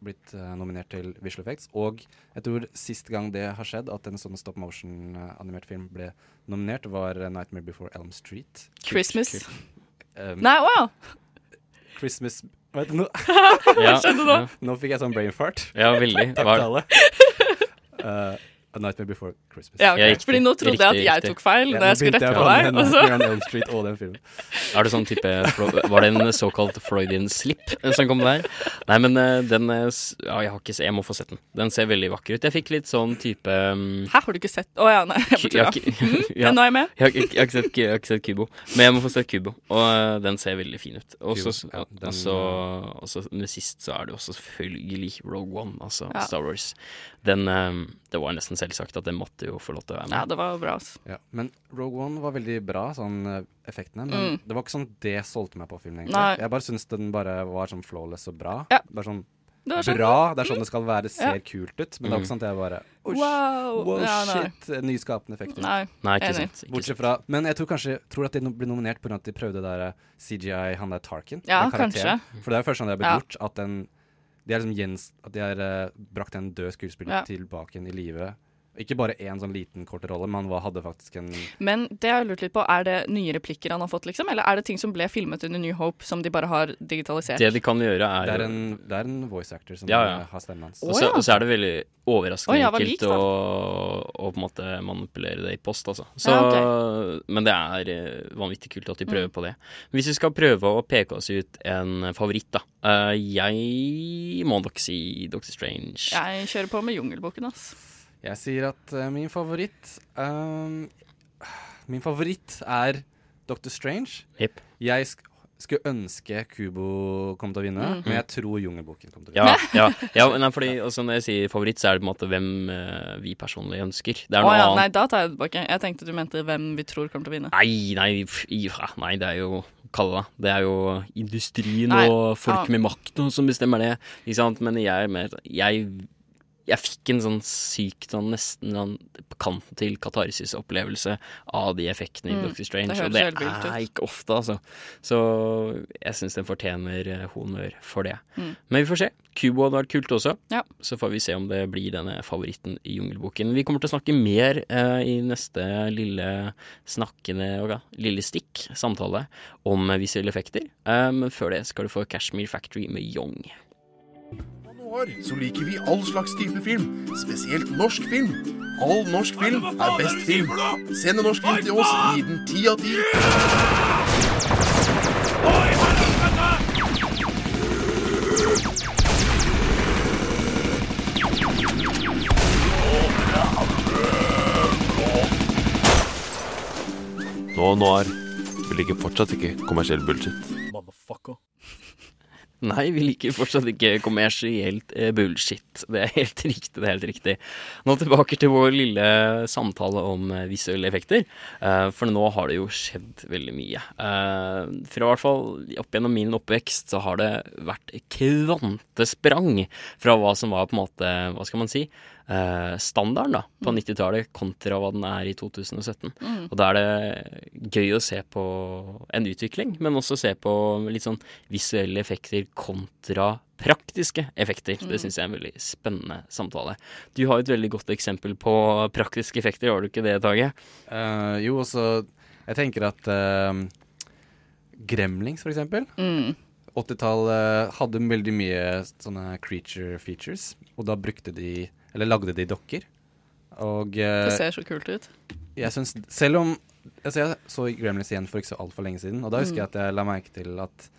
blitt eh, nominert til Visual Effects. Og jeg tror sist gang det har skjedd, at en sånn stop motion-animert film ble nominert, var eh, 'Nightmare Before Elm Street'. Christmas. Um, Nei, wow! ja! Christmas Vet du, *laughs* nå, Ja, skjedde nå? ja. nå fikk jeg sånn brain fart. Ja, veldig. Takk til alle. *laughs* Eh, A Nightmare Before Christmas. Ja, okay. Ja. Fordi nå trodde jeg at jeg riktig. tok feil Ja, jeg skulle rette på deg. Og så Elm Street og den filmen. *laughs* Er det sånn type Var det en såkalt Freudian slip som kom der? Nei, men eh, den eh, Ja, jeg har ikke Jeg må få sett den. Den ser veldig vakker ut. Jeg fikk litt sånn type um, Hæ, har du ikke sett Å ja, nei. Jeg jeg har Mm, *laughs* ja. Nå er jeg med. Jeg har, ikke- jeg, har ikke sett, jeg har ikke sett Kubo, men jeg må få sett Kubo. Og uh, den ser veldig fin ut. Og så ja, den- og så og så med sist så er det jo også selvfølgelig Rogue One, altså Ja. Star Wars. Den um, Det var nesten selvsagt at det måtte jo få lov til å være med. Ja, det var bra. altså. Ja, men Rogue One var veldig bra, sånn eh, effektene. Men Mm. det var ikke sånn det solgte meg på filmen. egentlig Nei. Jeg bare syns den bare var sånn flawless og bra. Ja. Bare sånn Det var sånn, bra. Det er sånn det skal være. Det ser Ja. kult ut. Men det var ikke sånn at jeg bare Wow. wow, Ja, shit. eh, Nyskapende effekter. Nei, Nei, ikke enig. sant. Ikke Bortsett fra Men jeg tror kanskje Tror at de no- ble nominert pga. at de prøvde der eh, CGI, han der Tarkin. Ja, den kanskje. For det er jo første gang det har blitt Ja. gjort. At den De liksom gjens, At de har uh, brakt en død skuespiller Ja. tilbake igjen i live. Ikke bare én sånn liten kort rolle, men han hadde faktisk en Men det jeg har lurt litt på, er det nye replikker han har fått, liksom? Eller er det ting som ble filmet under New Hope, som de bare har digitalisert? Det de kan gjøre, er Det er en, det er en voice actor som Ja, ja. har stemmen hans. Og så, og så er det veldig overraskende oh, ja, enkelt å, å på en måte manipulere det i post, altså. Så, Ja, Men det er eh, vanvittig kult at de prøver Mm. på det. Hvis vi skal prøve å peke oss ut en favoritt, da. Eh, jeg må nok si Doctor Strange. Jeg kjører på med Jungelboken, ass. Jeg sier at uh, min favoritt um, Min favoritt er Dr. Strange. Yep. Jeg sk skulle ønske Kubo kom til å vinne, Mhm. men jeg tror Jungelboken kom til å vinne. ja, ja nei, fordi også når jeg sier favoritt, så er det på en måte hvem uh, vi personlig ønsker. Det er Å oh, ja, nei, da tar jeg det tilbake. Jeg tenkte du mente hvem vi tror kommer til å vinne. Nei, nei, pff, ja, nei, det er jo Kalle det. Det er jo industrien Nei, og folk ja. med makt som bestemmer det. Ikke sant? Men jeg er mer Jeg, jeg fikk en sånn syk, sånn nesten sånn på kanten til katarsis-opplevelse av de effektene i Mm, Doctor Strange, det og det er ikke ofte, altså. Så jeg syns den fortjener eh, honnør for det. Mm. Men vi får se. Kubo hadde vært kult også. Ja. Så får vi se om det blir denne favoritten i Jungelboken. Vi kommer til å snakke mer eh, i neste lille snakkende og lille stikk samtale om visuelle effekter. Eh, men før det skal du få Cashmere Factory med Young. Noir, så liker vi all slags type film, spesielt norsk film. All norsk film er best film. Send en norsk film til oss, gi den ti av ti. Nå, nå er Vi ikke fortsatt ikke kommersiell bullshit. Nei, vi liker fortsatt ikke kommersielt eh, bullshit. Det er helt riktig. det er helt riktig. Nå tilbake til vår lille samtale om eh, visuelle effekter. Eh, for nå har det jo skjedd veldig mye. Fra i hvert fall opp gjennom min oppvekst så har det vært kvantesprang fra hva som var på en måte, hva skal man si, eh, standarden da, på 90-tallet kontra hva den er i 2017. Mm. Og da er det gøy å se på en utvikling, men også se på litt sånn visuelle effekter kontra praktiske effekter. Det Mm. syns jeg er en veldig spennende samtale. Du har et veldig godt eksempel på praktiske effekter, har du ikke det, Tage? Uh, jo, også Jeg tenker at uh, Gremlings, for eksempel. Mm. 80-tallet hadde veldig mye sånne creature features, og da brukte de Eller lagde de dokker. Og eh, Det ser så kult ut. jeg syns Selv om altså Jeg så Gremlins igjen for ikke så altfor lenge siden, og da husker Mm. jeg at jeg la merke til at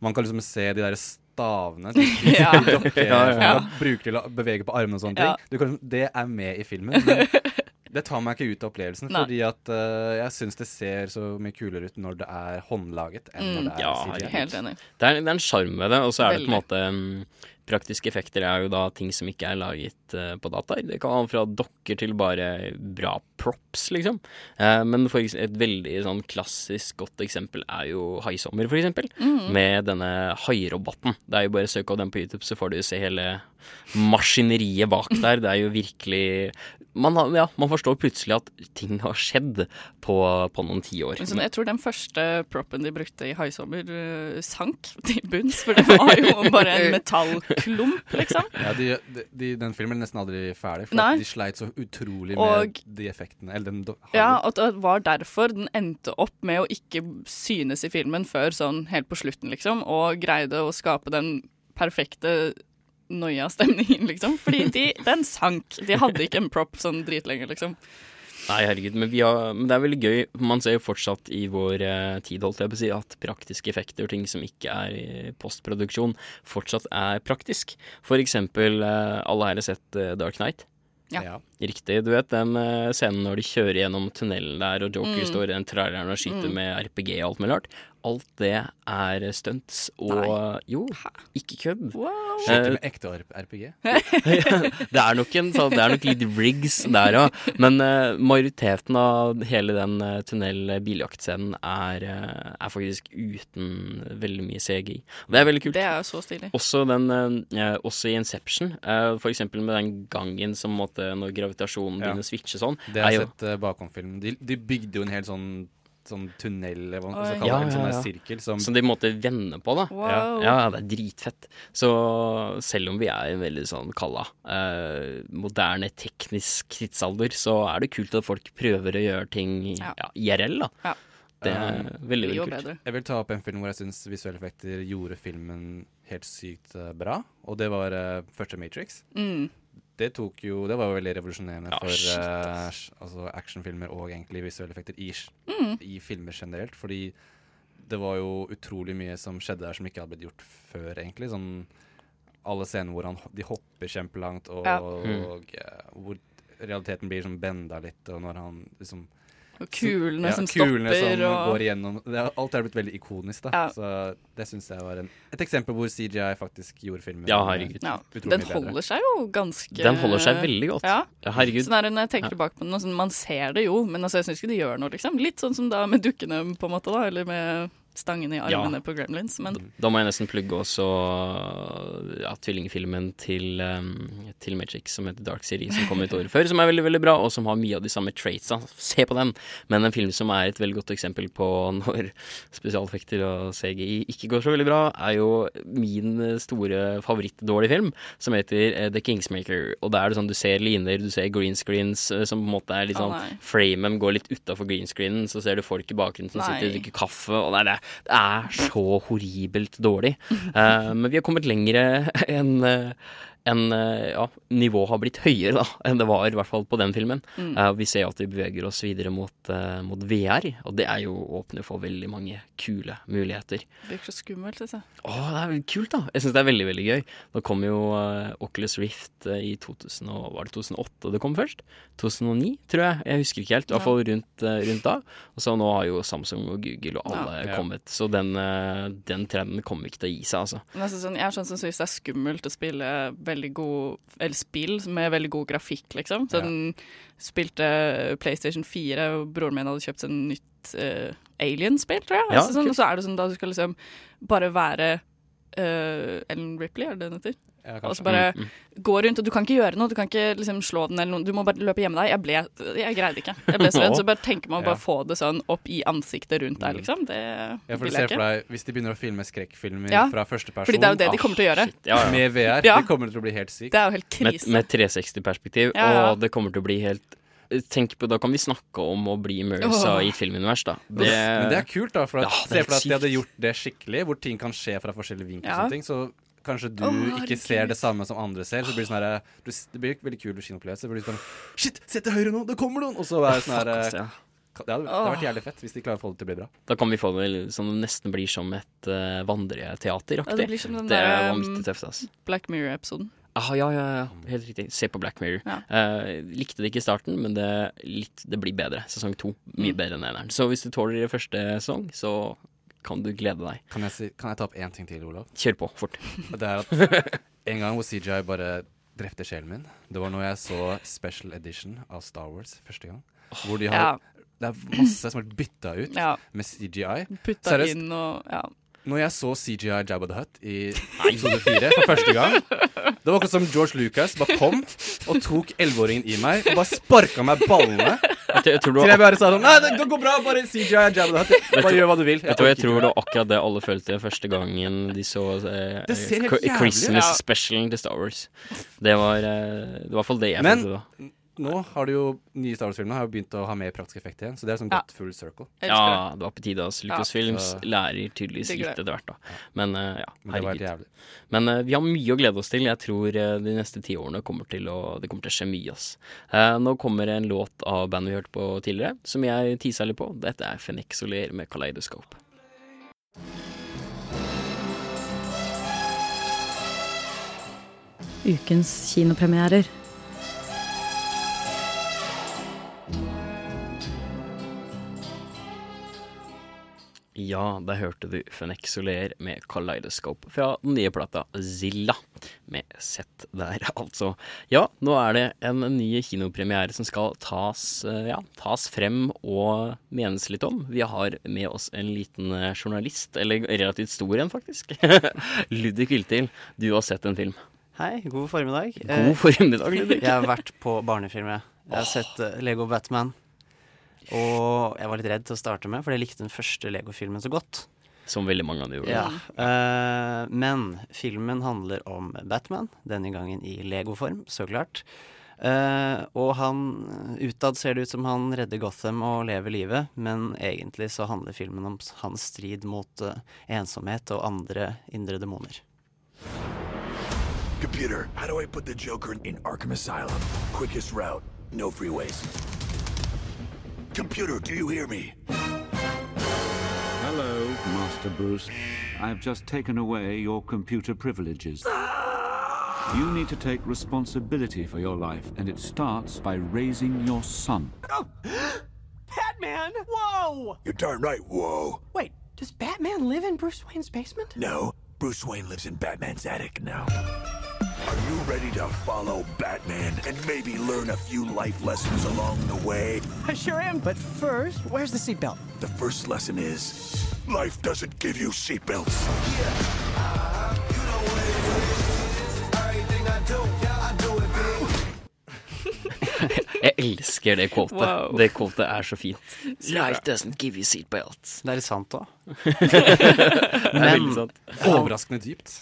man kan liksom se de der stavene de, *laughs* de, Ja. *laughs* dokker Ja, ja. bruker til å bevege på armene og sånne Ja. ting. Du kan, liksom- det er med i filmen. Men *laughs* det tar meg ikke ut av opplevelsen, Nei. fordi at uh, jeg syns det ser så mye kulere ut når det er håndlaget enn når Mm, det er ja, CGI. Helt enig. Det er, det er en sjarm ved det, og så er det på en måte um, Praktiske effekter er jo da ting som ikke er laget uh, på dataer. Det kan være fra dokker til bare bra props, liksom. Uh, men for et veldig sånn klassisk godt eksempel er jo Haisommer, for eksempel. Mhm. Med denne hairoboten. Det er jo bare å søke opp den på YouTube, så får du se hele maskineriet bak der. Det er jo virkelig man, har, ja, man forstår plutselig at ting har skjedd på, på noen tiår. Sånn, jeg tror den første proppen de brukte i Haisommer, uh, sank *laughs* til bunns. For det var jo *laughs* bare en metallklump, liksom. Ja, de, de, de, den filmen er nesten aldri ferdig, for de sleit så utrolig Og- med de effektene. Eller den Ja, og det var derfor den endte opp med å ikke synes i filmen før sånn helt på slutten, liksom. Og greide å skape den perfekte noia-stemningen, liksom. Fordi de, den sank. De hadde ikke en prop sånn dritlenge, liksom. Nei, herregud, men, vi har, men det er veldig gøy. Man ser jo fortsatt i vår eh, tid, holdt jeg på å si, at praktiske effekter ting som ikke er i postproduksjon, fortsatt er praktisk. For eksempel, eh, alle her har sett eh, Dark Knight. Ja. Riktig. Du vet den eh, scenen når de kjører gjennom tunnelen der, og Joker Mm. står i den traileren og skyter Mm. med RPG og alt mulig rart. Alt det er stunts og Jo, ikke kødd. Skyter Eh, med ekte RPG. *laughs* det er nok en sånn, Det er nok litt rigs der òg, men eh, majoriteten av hele den uh, tunnel-biljaktscenen er, er faktisk uten veldig mye CGI. Det er veldig kult. Det er jo så stilig. Også, den, også i Inception, eh, for eksempel med den gangen som måtte, når gravitasjonen Ja. begynner å switche sånn. Det har jeg sett uh, bakom film. De, de bygde jo en hel sånn, sånn tunnel, eller hva man skal kalle Ja, det, en sånn ja, ja. sirkel som Som de måtte vende på, da. Wow. Ja, ja, det er dritfett. Så selv om vi er i en veldig sånn kalla eh, moderne teknisk tidsalder, så er det kult at folk prøver å gjøre ting ja. IRL, da. Ja. Det er Um, veldig, veldig kult. Jeg vil ta opp en film hvor jeg syns visuelle effekter gjorde filmen helt sykt eh, bra, og det var uh, første Matrix. Mm. Det tok jo Det var jo veldig revolusjonerende Ja, for eh, altså actionfilmer og egentlig visuelle effekter i, Mm. i filmer generelt, fordi det var jo utrolig mye som skjedde der som ikke hadde blitt gjort før, egentlig. Sånn alle scener hvor han, de hopper kjempelangt, og, Ja. og uh, hvor realiteten blir som benda litt, og når han liksom Og kulene som kulene stopper, som og- går igjennom det, er- Alt er blitt veldig ikonisk, da. Ja. Så det syns jeg var en, et eksempel hvor CGI faktisk gjorde filmen Ja, herregud. Ja, utrolig den holder seg jo ganske Den holder seg veldig godt. Ja. Ja, herregud. det når jeg tenker tilbake på den, sånn, man ser det jo, men altså, jeg syns ikke det gjør noe, liksom. Litt sånn som da med dukkene, på en måte, da, eller med stangen i Ja. armene på Gremlins, men Da må jeg nesten plugge også ja, tvillingfilmen til, um, til Magic som heter Dark City, som kom et år før, som er veldig veldig bra, og som har mye av de samme traitsa. Se på den! Men en film som er et veldig godt eksempel på *laughs* når spesialeffekter og CGI ikke går så veldig bra, er jo min store favorittdårlige film, som heter eh, The Kingsmaker. Og da er det sånn du ser liner, du ser green screens eh, som på en måte er litt sånn oh, Framen går litt utafor green screenen, så ser du folk i bakgrunnen som Nei. sitter og drikker kaffe, og det er, det, det er så horribelt dårlig. Eh, men vi har kommet lengre *laughs* enn enn, eh, ja, nivået har blitt høyere da, *laughs* enn det var, i hvert fall på den filmen. Mm. Uh, vi ser at vi beveger oss videre mot, uh, mot VR, og det er jo åpner for veldig mange kule muligheter. det virker så skummelt, altså. Å, det er kult, da. Jeg syns det er veldig veldig gøy. Nå kom jo uh, Oculus Rift i 2000, og, var det 2008 det kom først? 2009, tror jeg. Jeg husker ikke helt. I hvert fall rundt, rundt da. Og så nå har jo Samsung og Google og alle Ja. kommet, så den, den trenden kommer ikke til å gi seg, altså. Men altså, sånn, jeg er sånn som syns det er skummelt å spille veldig god Eller spill med veldig god grafikk, liksom. den spilte PlayStation 4, og broren min hadde kjøpt seg nytt uh, Alien-spill, tror jeg. Ja, altså, sånn, og så er det sånn da du skal liksom bare være eh, Ellen Ripley, er det det hun heter? Ja, og så bare Mm, mm. gå rundt, og du kan ikke gjøre noe. Du kan ikke liksom slå den eller noe. Du må bare løpe hjemme deg. Jeg ble Jeg greide ikke. Jeg ble så redd. Så bare tenk meg å Ja. bare få det sånn opp i ansiktet rundt deg, liksom. Det Ja, for vil jeg ikke. deg, Hvis de begynner å filme skrekkfilmer Ja, fra første person fordi det er jo det de kommer til å gjøre. Ja, ja. Med VR, Ja. det kommer til å bli helt sykt. Det er jo helt Med, krise. med 360-perspektiv, Ja, ja. og det kommer til å bli helt Tenk på, Da kan vi snakke om å bli immersa oh. i et filmunivers, da. Men det er kult, da. For at, Ja, se for deg at de hadde gjort det skikkelig, hvor ting kan skje fra forskjellige vinkler. Ja. og sånne ting, Så kanskje du oh, ikke ser det samme som andre ser. Så blir det sånn her, du, det blir veldig kul kinoopplevelse. sånn Shit, se til høyre nå! Det kommer noen! Og så er det sånn her ja. Det hadde, det hadde vært jævlig fett hvis de klarer å få det til å bli bra. Da kan vi få det som nesten blir som et uh, vandreteateraktig. Ja, det blir som den det er der, vanvittig tøft, Altså. Black Mirror-episoden. Ah, ja, ja, ja. Helt riktig. Se på Black Mirror. Ja. Eh, likte det ikke i starten, men det, litt, det blir bedre. Sesong to. Mye Mm. bedre enn eneren. Så hvis du tåler det første sesong, så kan du glede deg. Kan jeg, si, kan jeg ta opp én ting til, Olav? Kjør på, fort. *laughs* Det er at en gang hvor CGI bare drepte sjelen min, det var når jeg så Special Edition av Star Wars første gang. Hvor de har Ja. Det er masse som er bytta ut Ja. med CGI. Putta Seriøst, inn og ja. Når jeg så CGI Jabba the Hutt i episode fire for første gang Det var akkurat som George Lucas bare kom og tok elleveåringen i meg og bare sparka meg ballene. Jeg, tror- jeg tror Til jeg bare sa sånn Nei, det går bra, bare CGI Jabba the Hutt. Bare gjør hva du vil. Vet du hva, jeg tror det var akkurat det alle følte første gangen de så eh, Det ser helt Cri- jævlig ut. Christmas Ja. specialen til Star Wars. Det var, eh, det var i hvert fall det jeg Men følte da. Nå har du jo nye Star Wars-filmer har jo begynt å ha mer praktisk effekt igjen, så det er sånn Ja. gått full circle. Ja, det var på tide. Altså. Lucasfilms ja. lærer tydeligvis litt etter hvert. da Men uh, ja, herregud. Men uh, vi har mye å glede oss til. Jeg tror uh, de neste ti årene kommer til å, det kommer til å skje mye. Ass. Eh, nå kommer en låt av bandet vi hørte på tidligere, som jeg tisa litt på. Dette er Fenix Soler med Kaleidoscope. Ukens kinopremierer. Ja, der hørte du Fenix Soler med Kaleidoscope fra den nye plata Zilla. Med sett der, *laughs* altså. Ja, nå er det en ny kinopremiere som skal tas, eh, ja, tas frem og menes litt om. Vi har med oss en liten eh, journalist, eller relativt stor en, faktisk. *laughs* Ludvig Viltil, du har sett en film. Hei, god formiddag. God formiddag, Ludvig. Jeg har vært på barnefilm, jeg. Jeg har sett eh, Lego Batman. Og jeg var litt redd til å starte med, for jeg likte den første Lego-filmen så godt. Som veldig mange av de gjorde. Ja. eh, men filmen handler om Batman, denne gangen i Lego-form, så klart. Uh, og han Utad ser det ut som han redder Gotham og lever livet, men egentlig så handler filmen om hans strid mot uh, ensomhet og andre indre demoner. Computer, how do I put the Joker in Arkham Asylum? Quickest route, no freeways. Computer, do you hear me? Hello, Master Bruce. I have just taken away your computer privileges. You need to take responsibility for your life, and it starts by raising your son. Oh! Batman! Whoa! You're darn right, whoa. Wait, does Batman live in Bruce Wayne's basement? No, Bruce Wayne lives in Batman's attic now. Are you ready to follow Batman and maybe learn a few life lessons along the way? I sure am, but first, where's the seatbelt? The first lesson is life doesn't give you seatbelts. Jeg elsker det quotet. Wow. Det quotet er så fint. Life doesn't give you seatbelt. Det er litt sant *laughs* er veldig sant. Overraskende dypt.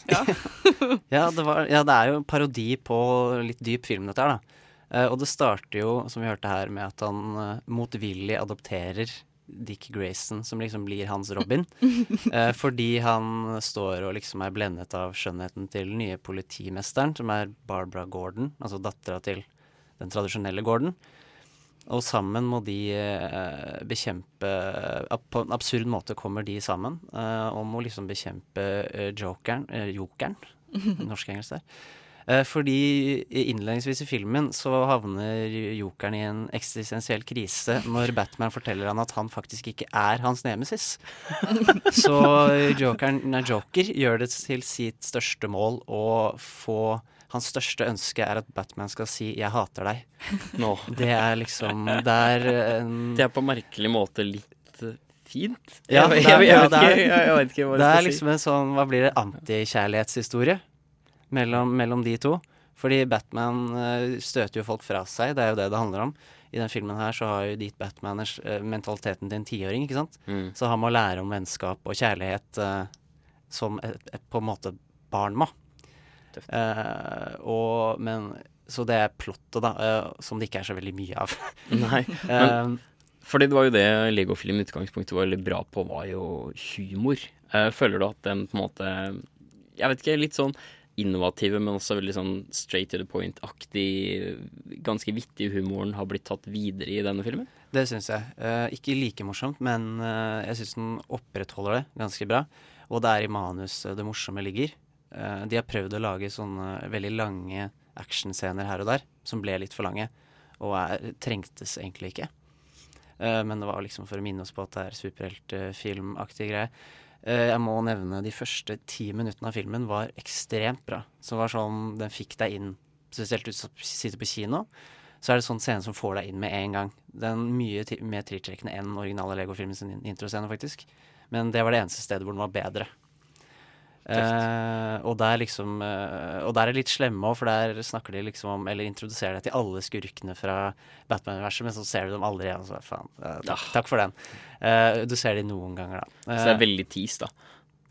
*laughs* ja, det var, ja, det er jo en parodi på litt dyp film, dette her, da. Eh, og det starter jo, som vi hørte her, med at han eh, motvillig adopterer Dick Grayson, som liksom blir hans Robin. *laughs* Eh, fordi han står og liksom er blendet av skjønnheten til den nye politimesteren, som er Barbara Gordon, altså dattera til den tradisjonelle Gordon. Og sammen må de eh, bekjempe På en absurd måte kommer de sammen eh, og må liksom bekjempe eh, jokeren, eh, jokeren, *laughs* norsk-engelsk der. Eh, fordi innledningsvis i filmen så havner jokeren i en eksistensiell krise når Batman forteller han at han faktisk ikke er hans nemesis. *laughs* så jokeren, nei, Joker gjør det til sitt største mål å få Hans største ønske er at Batman skal si 'jeg hater deg'. *laughs* Nå. Det er liksom Det er en Det er på merkelig måte litt eh, fint. ja, jeg, det er- jeg, jeg, ja, vet det er- ikke, jeg, jeg vet ikke hva Det er liksom en sånn, hva blir det, antikjærlighetshistorie mellom, mellom de to. Fordi Batman eh, støter jo folk fra seg, det er jo det det handler om. I den filmen her så har jo dit Batmaners eh, mentaliteten til en tiåring, ikke sant. Mm. Så han må lære om vennskap og kjærlighet eh, som et, et, på en måte barn må. Eh, og, men, så det er plottet, da, eh, som det ikke er så veldig mye av. *laughs* Nei, Eh, men fordi det var jo det Lego-film i utgangspunktet var veldig bra på, var jo humor. Eh, føler du at den på en måte Jeg vet ikke, litt sånn innovative, men også veldig sånn straight to the point-aktig, ganske vittig humoren har blitt tatt videre i denne filmen? Det syns jeg. Eh, ikke like morsomt, men eh, jeg syns den opprettholder det ganske bra. Og det er i manus eh, det morsomme ligger. Eh, de har prøvd å lage sånne veldig lange actionscener her og der, som ble litt for lange, og er, trengtes egentlig ikke. Uh, men det var liksom for å minne oss på at det er superheltfilmaktig greie. Uh, jeg må nevne de første ti minuttene av filmen var ekstremt bra. Som var sånn, Den fikk deg inn, spesielt hvis du sitter på kino. Så er det sånn scene som får deg inn med en gang. Den mye mer tiltrekkende enn originale Lego-filmen sin in- introscene, faktisk. Men det var det eneste stedet hvor den var bedre. Eh, og der liksom eh, Og der er litt slemme òg, for der snakker de liksom om Eller introduserer deg til alle skurkene fra Batman-universet, men så ser du dem aldri igjen. Så faen, eh, takk, takk for den. Eh, du ser de noen ganger, da. Så det er veldig tis, da.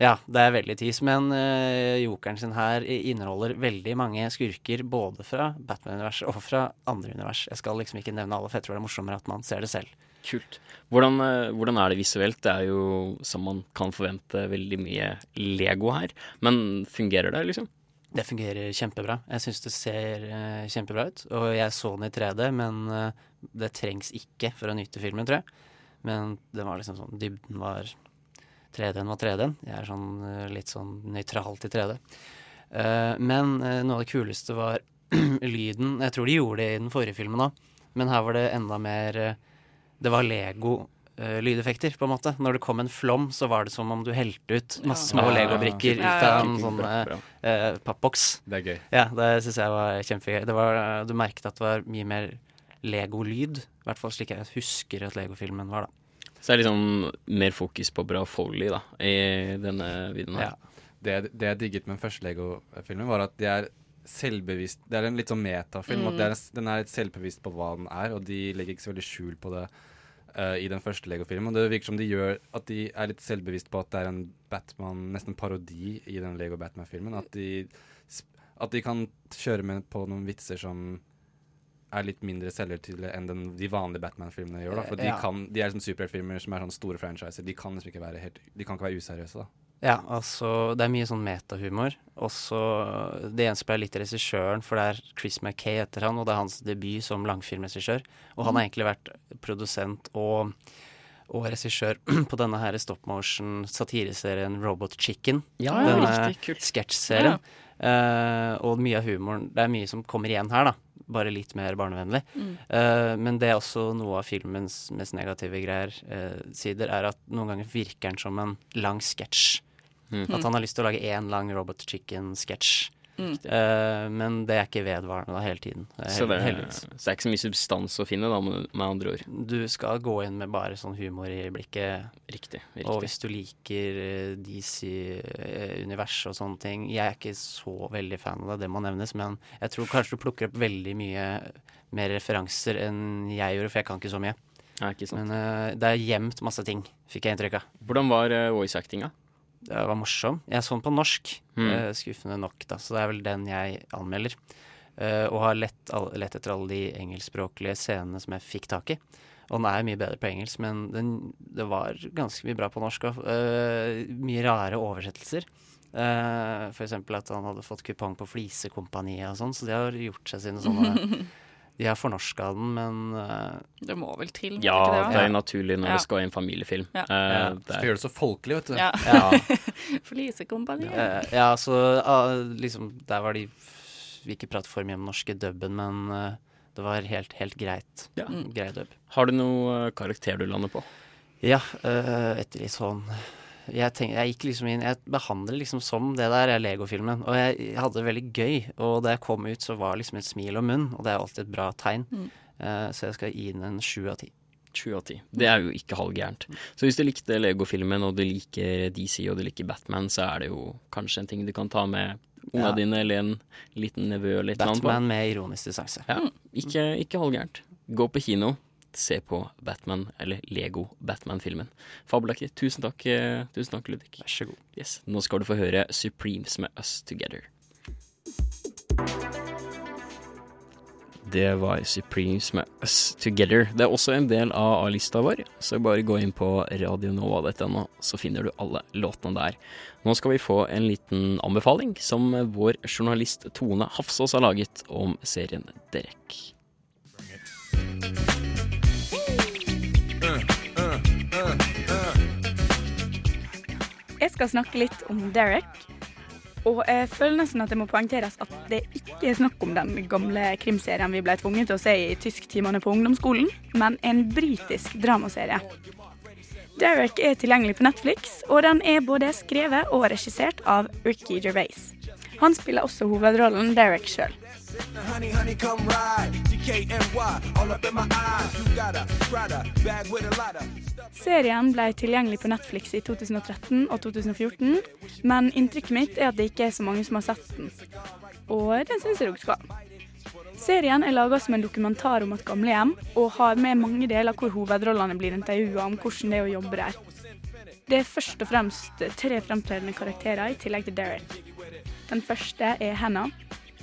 ja, det er veldig tis, men jokeren sin her inneholder veldig mange skurker, både fra Batman-universet og fra andre univers. Jeg skal liksom ikke nevne alle, for jeg tror det er morsommere at man ser det selv. Kult. Hvordan, eh, hvordan er det visuelt? Det er jo, som man kan forvente, veldig mye Lego her. Men fungerer det, liksom? Det fungerer kjempebra. Jeg syns det ser uh, kjempebra ut. Og jeg så den i 3D, men uh, det trengs ikke for å nyte filmen, tror jeg. Men det var liksom sånn Dybden var 3D-en var 3D-en. Jeg er sånn uh, litt sånn nøytral til 3D. Eh, men noe av det kuleste var *clears throat* lyden. Jeg tror de gjorde det i den forrige filmen òg, men her var det enda mer eh, Det var Lego-lydeffekter, på en måte. Når det kom en flom, så var det som om du helte ut masse små Ja. legobrikker Ja, ut av en sånn eh, eh, pappboks. Det er gøy. Ja, det syns jeg var kjempegøy. Det var, eh, du merket at det var mye mer Lego-lyd. I hvert fall slik jeg husker at Lego-filmen var, da. Så det er liksom mer fokus på bra Foley da, i denne videoen her. Det, det jeg digget med den første Lego-filmen, var at de er selvbevisst Det er en litt sånn metafilm. Mm. er, Den er litt selvbevisst på hva den er, og de legger ikke så veldig skjul på det uh, i den første Lego-filmen. Det virker som de gjør at de er litt selvbevisst på at det er en Batman, nesten parodi i den Lego Batman-filmen. At, de at de kan kjøre med på noen vitser som er litt mindre selvhøytidelige enn den, de vanlige Batman-filmene gjør. da For de, Ja. kan, de er liksom superheltfilmer som er sånne store franchiser. De kan liksom ikke være helt De kan ikke være useriøse, da. Ja, altså Det er mye sånn metahumor. Også Det gjenspeiler litt regissøren, for det er Chris Mackay etter han, og det er hans debut som langfilmregissør. Og han har egentlig vært produsent og, og regissør *clears throat* på denne her stop motion satireserien Robot Chicken. Ja, ja, denne riktig, kult. Uh, Eh, og mye av humoren Det er mye som kommer igjen her, da. Bare litt mer barnevennlig. Mm. Uh, men det er også noe av filmens mest negative greier, uh, sider, er at noen ganger virker den som en lang sketsj. Mm. At han har lyst til å lage én lang Robot Chicken-sketsj. Mm. Uh, men det er ikke vedvarende da hele tiden. Det er Så det, er, så det er ikke så mye substans å finne, da, med, med andre ord. Du skal gå inn med bare sånn humor i blikket. Riktig. riktig. Og hvis du liker eh, DC-universet og sånne ting Jeg er ikke så veldig fan av det, det må nevnes, men jeg tror kanskje du plukker opp veldig mye mer referanser enn jeg gjorde, for jeg kan ikke så mye. Ja, ikke sant. Men uh, det er gjemt masse ting, fikk jeg inntrykk av. Hvordan var uh, voice actinga? Det var morsom. Jeg så den på norsk, Mm. eh, skuffende nok, da, så det er vel den jeg anmelder. Eh, og har lett, lett etter alle de engelskspråklige scenene som jeg fikk tak i. Og den er mye bedre på engelsk, men den, det var ganske mye bra på norsk òg. mye rare oversettelser. Uh, eksempel at han hadde fått kupong på Flisekompaniet og sånn, så de har gjort seg sine sånne *laughs* De har fornorska den, men uh, Det må vel til? Ja, det ikke er naturlig når Ja. det skal i en familiefilm. Ja. Uh, Ja, det Skal gjøre det så folkelig, vet du. Ja. Ja. *laughs* Flisekompaniet. Eh, ja, så ah, liksom Der var de Vi ikke pratet for mye om norske dubben, men eh, det var helt, helt greit. Ja. Grei dubb. Har du noe eh, karakter du lander på? Ja, uh, etter litt sånn jeg, tenk, jeg gikk liksom inn Jeg behandler liksom som det der er Lego-filmen. Og jeg, jeg hadde det veldig gøy. Og da jeg kom ut, så var liksom et smil om munnen, og det er alltid et bra tegn. Mm. Uh, så jeg skal gi den en sju av ti. Sju av ti. Det er jo ikke halvgærent. Så hvis du likte Lego-filmen, og du liker DC og du liker Batman, så er det jo kanskje en ting du kan ta med unga Ja. dine eller en liten nevø eller et eller annet. Batman med ironisk distanse. Ja, ikke, ikke halvgærent. Gå på kino, se på Batman, eller Lego Batman-filmen. Fabelaktig. Tusen takk, eh, tusen takk, Ludvig. Vær så god. Yes. Nå skal du få høre Supremes med Us Together. Det var Supremes med Us Together. Det er også en del av A-lista vår, så bare gå inn på radionova.no, så finner du alle låtene der. Nå skal vi få en liten anbefaling som vår journalist Tone Hafsås har laget om serien Derek. Skal snakke litt om Derek. Og jeg føler nesten at det må poengteres at det ikke er snakk om den gamle krimserien vi ble tvunget til å se i tysktimene på ungdomsskolen, men en britisk dramaserie. Derek er tilgjengelig på Netflix, og den er både skrevet og regissert av Ricky Gervais. Han spiller også hovedrollen Derek sjøl. Serien ble tilgjengelig på Netflix i 2013 og 2014, men inntrykket mitt er at det ikke er så mange som har sett den. Og den syns jeg dere skal. Serien er laga som en dokumentar om et gamlehjem, og har med mange deler hvor hovedrollene blir intervjua om hvordan det er å jobbe der. Det er først og fremst tre fremtredende karakterer i tillegg til Derek. Den første er Hannah,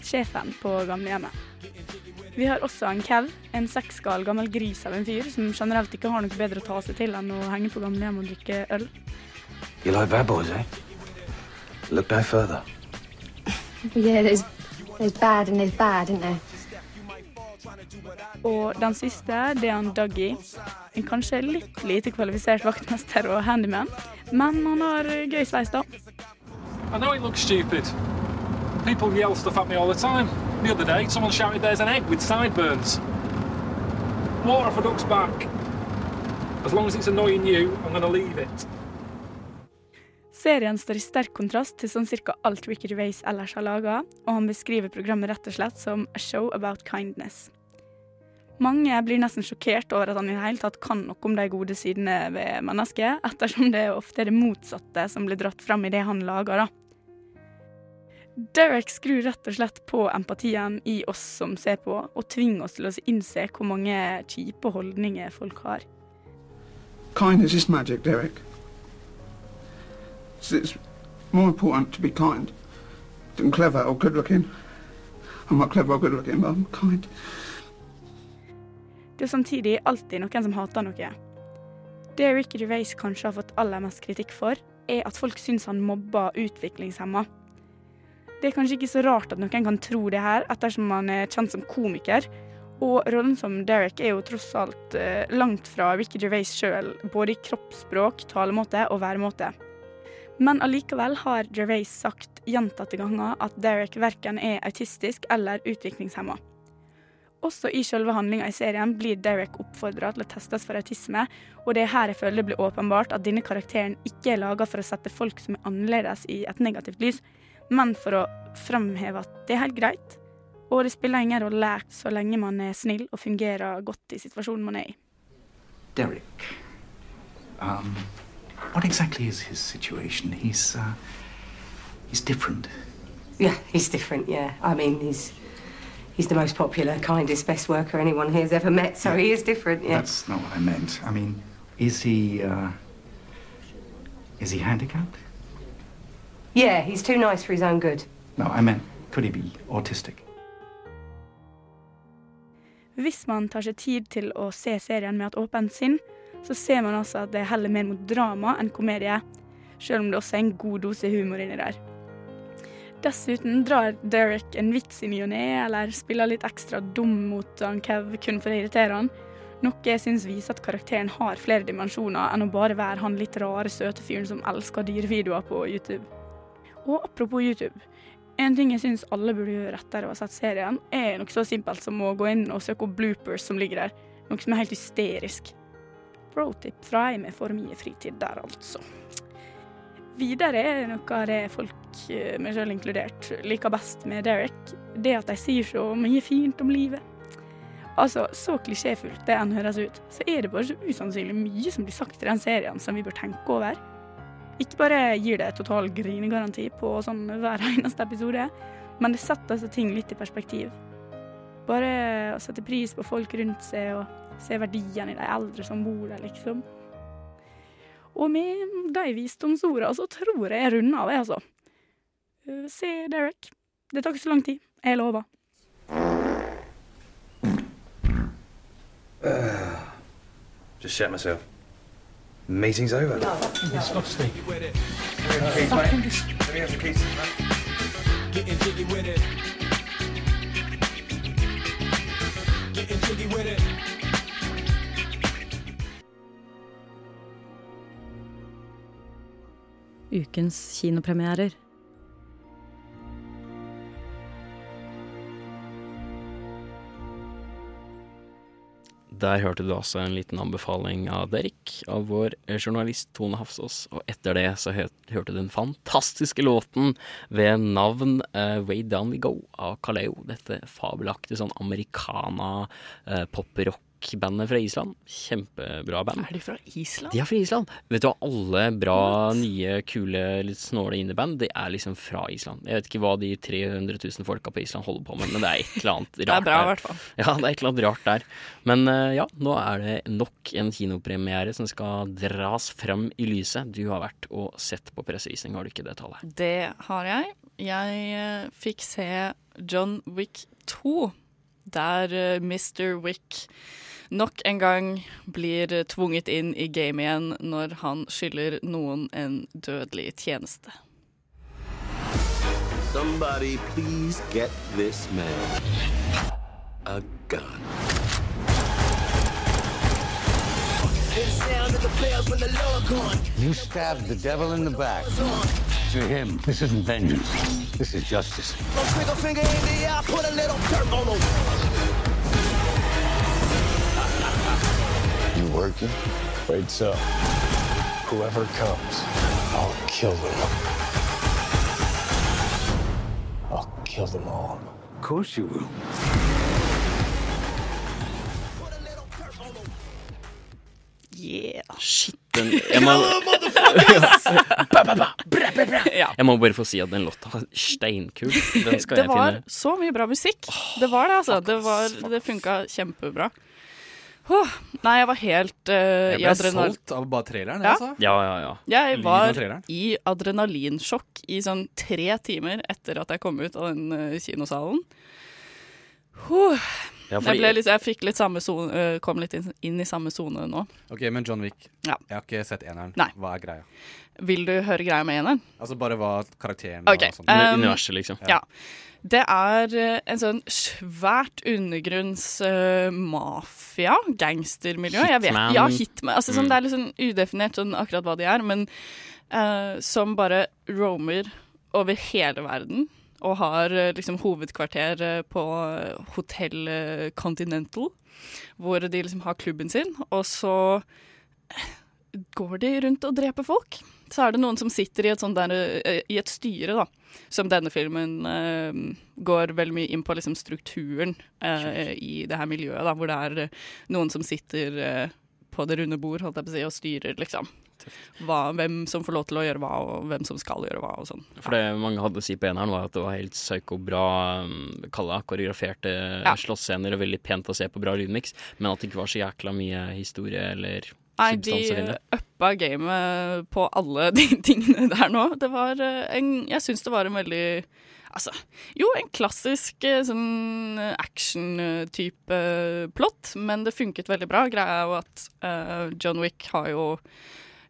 sjefen på gamlehjemmet. Vi har også en Kev, en seksgal gammel gris av en fyr som generelt ikke har noe bedre å ta seg til enn å henge på gamlehjem og drikke øl. You like bad boys, eh? Look no further. Yeah, there's, there's bad and there's bad, isn't there? Og den siste, det er han Dougie. En kanskje litt lite kvalifisert vaktmester og handyman, men han har gøy sveis, da. I know it looks stupid. People yell stuff at me all the time. The other day, someone shouted there's an egg with sideburns. Water for duck's back. As long as it's annoying you, I'm going to leave it. Serien står i sterk kontrast til sånn cirka alt Ricky Gervais ellers har laga, og han beskriver programmet rett og slett som a show about kindness. Mange blir nesten sjokkert over at han i det hele tatt kan noe om de gode sidene ved mennesket, ettersom det ofte er det motsatte som blir dratt fram i det han lager, da. Derek skrur rett og slett på empatien i oss som ser på, og tvinger oss til å innse hvor mange kjipe holdninger folk har. Kindness is magic, Derek. It's, it's more important to be kind than clever or good looking. I'm not clever or good looking, but I'm kind. Det er samtidig alltid noen som hater noe. Det Ricky Gervais kanskje har fått aller mest kritikk for, er at folk syns han mobber utviklingshemma. Det er kanskje ikke så rart at noen kan tro det her, ettersom han er kjent som komiker. Og rollen som Derek er jo tross alt eh, langt fra Ricky Gervais sjøl, både i kroppsspråk, talemåte og væremåte. Men allikevel har Gervais sagt gjentatte ganger at Derek verken er autistisk eller utviklingshemma. Også i selve handlinga i serien blir Derek oppfordra til å testes for autisme, og det er her jeg føler det blir åpenbart at denne karakteren ikke er laga for å sette folk som er annerledes i et negativt lys, men for å fremheve at det er helt greit. Og det spiller ingen rolle så lenge man er snill og fungerer godt i situasjonen man er i. Derek. Um, what exactly is his situation? He's uh, he's different. Yeah, he's different. Yeah, I mean, he's he's the most popular, kindest, best worker anyone here's ever met. So he is different. Yeah. That's not what I meant. I mean, is he uh, is he handicapped? Yeah, he's too nice for his own good. No, I meant could he be autistic? Hvis man tar seg tid til å se serien med et åpent sinn, så ser man altså at det heller mer mot drama enn komedie, selv om det også er en god dose humor inni der. Dessuten drar Derek en vits i ny og ne, eller spiller litt ekstra dum mot han Kev kun for å irritere han, noe jeg syns viser at karakteren har flere dimensjoner enn å bare være han litt rare, søte fyren som elsker dyrevideoer på YouTube. Og apropos YouTube. En ting jeg syns alle burde gjøre etter å ha sett serien, er noe så simpelt som å gå inn og søke opp bloopers som ligger der. Noe som er helt hysterisk. Pro-tip fra ei med for mye fritid der, altså. Videre er noe av det folk, eh, meg sjøl inkludert, liker best med Derek, det at de sier så mye fint om livet. Altså, så klisjéfullt det enn høres ut, så er det bare så usannsynlig mye som blir sagt i den serien som vi bør tenke over. Ikke bare gir det total grinegaranti på sånn hver eneste episode, men det setter altså ting litt i perspektiv. Bare å sette pris på folk rundt seg og se verdien i de eldre som bor der, liksom. Og med de visdomsordene så tror jeg jeg runder av, jeg, altså. Eh, Se Derek. Det tar ikke så lang tid. Jeg lover. Just shut myself. Meeting's over. Stop, Steve. Keys. Let me have the keys. Getting jiggy with it. Getting jiggy with it. Ukens kinopremierer. Der hørte du altså en liten anbefaling av Derek, av vår journalist Tone Hafsås. Og etter det så hørte du den fantastiske låten ved navn uh, Way Down We Go av Kaleo. Dette fabelaktige sånn americana eh, pop-rock-bandet fra Island. Kjempebra band. Er de fra Island? De er fra Island. Vet du hva, alle bra, nye, kule, litt snåle indieband, de er liksom fra Island. Jeg vet ikke hva de 300 000 folka på Island holder på med, men det er et eller annet rart *laughs* der. Det er bra, i hvert fall. *laughs* Ja, det er et eller annet rart der. Men eh, ja, nå er det nok en kinopremiere som skal dras fram i lyset. Du har vært og sett på pressevisning, har du ikke det tallet? Det har jeg. Jeg eh, fikk se John Wick 2, der uh, Mr. Wick nok en gang blir tvunget inn i gamet igjen når han skylder noen en dødelig tjeneste. Somebody please get this man a gun. You stabbed the devil in the back. To him, this isn't vengeance. This is justice. Working? Afraid so. Whoever comes, I'll kill them. I'll kill them all. Of course you will. Yeah. Shit, den jeg må, jeg må bare få si at den låta var steinkul. Den skal Det jeg var så mye bra musikk. Det var det, altså. Det, var, det funka kjempebra. Åh, nei, jeg var helt uh, Jeg i ble solgt av bare traileren, Ja. altså. Ja, ja, ja. Jeg var i adrenalinsjokk i sånn tre timer etter at jeg kom ut av den uh, kinosalen. Oh. Ja, fordi- jeg, ble litt, jeg fikk litt samme zone, uh, kom litt inn, inn i samme sone nå. Ok, men John Wick. Ja. Jeg har ikke sett eneren. Nei. Hva er greia? Vil du høre greia med eneren? Altså bare hva karakteren okay. og sånt. um, Universet, liksom. Ja. Det er eh, en sånn svært undergrunns uh, mafia, gangstermiljø. Jeg vet, Hitman. ja, hitman. Altså, sånn, Mm. Det er litt sånn udefinert sånn akkurat hva de er, men uh, som bare roamer over hele verden. Og har liksom hovedkvarter på Hotell Continental, hvor de liksom har klubben sin. Og så går de rundt og dreper folk. Så er det noen som sitter i et, der, eh, i et styre, da. Som denne filmen eh, går veldig mye inn på liksom, strukturen eh, i det her miljøet, da. Hvor det er eh, noen som sitter eh, på det runde bord, si, og styrer, liksom. Hva, hvem som får lov til å gjøre hva, og hvem som skal gjøre hva, og sånn. For det mange hadde å si på eneren, var at det var helt psyko-bra um, kalla, koreograferte Ja. slåssscener og veldig pent å se på bra lydmiks, men at det ikke var så jækla mye historie eller Nei, de uppa gamet på alle *laughs* de tingene der nå. Det var eh, en Jeg syns det var en veldig Altså, jo, en klassisk eh, sånn action-type plott, men det funket veldig bra. Greia er jo at uh, John Wick har jo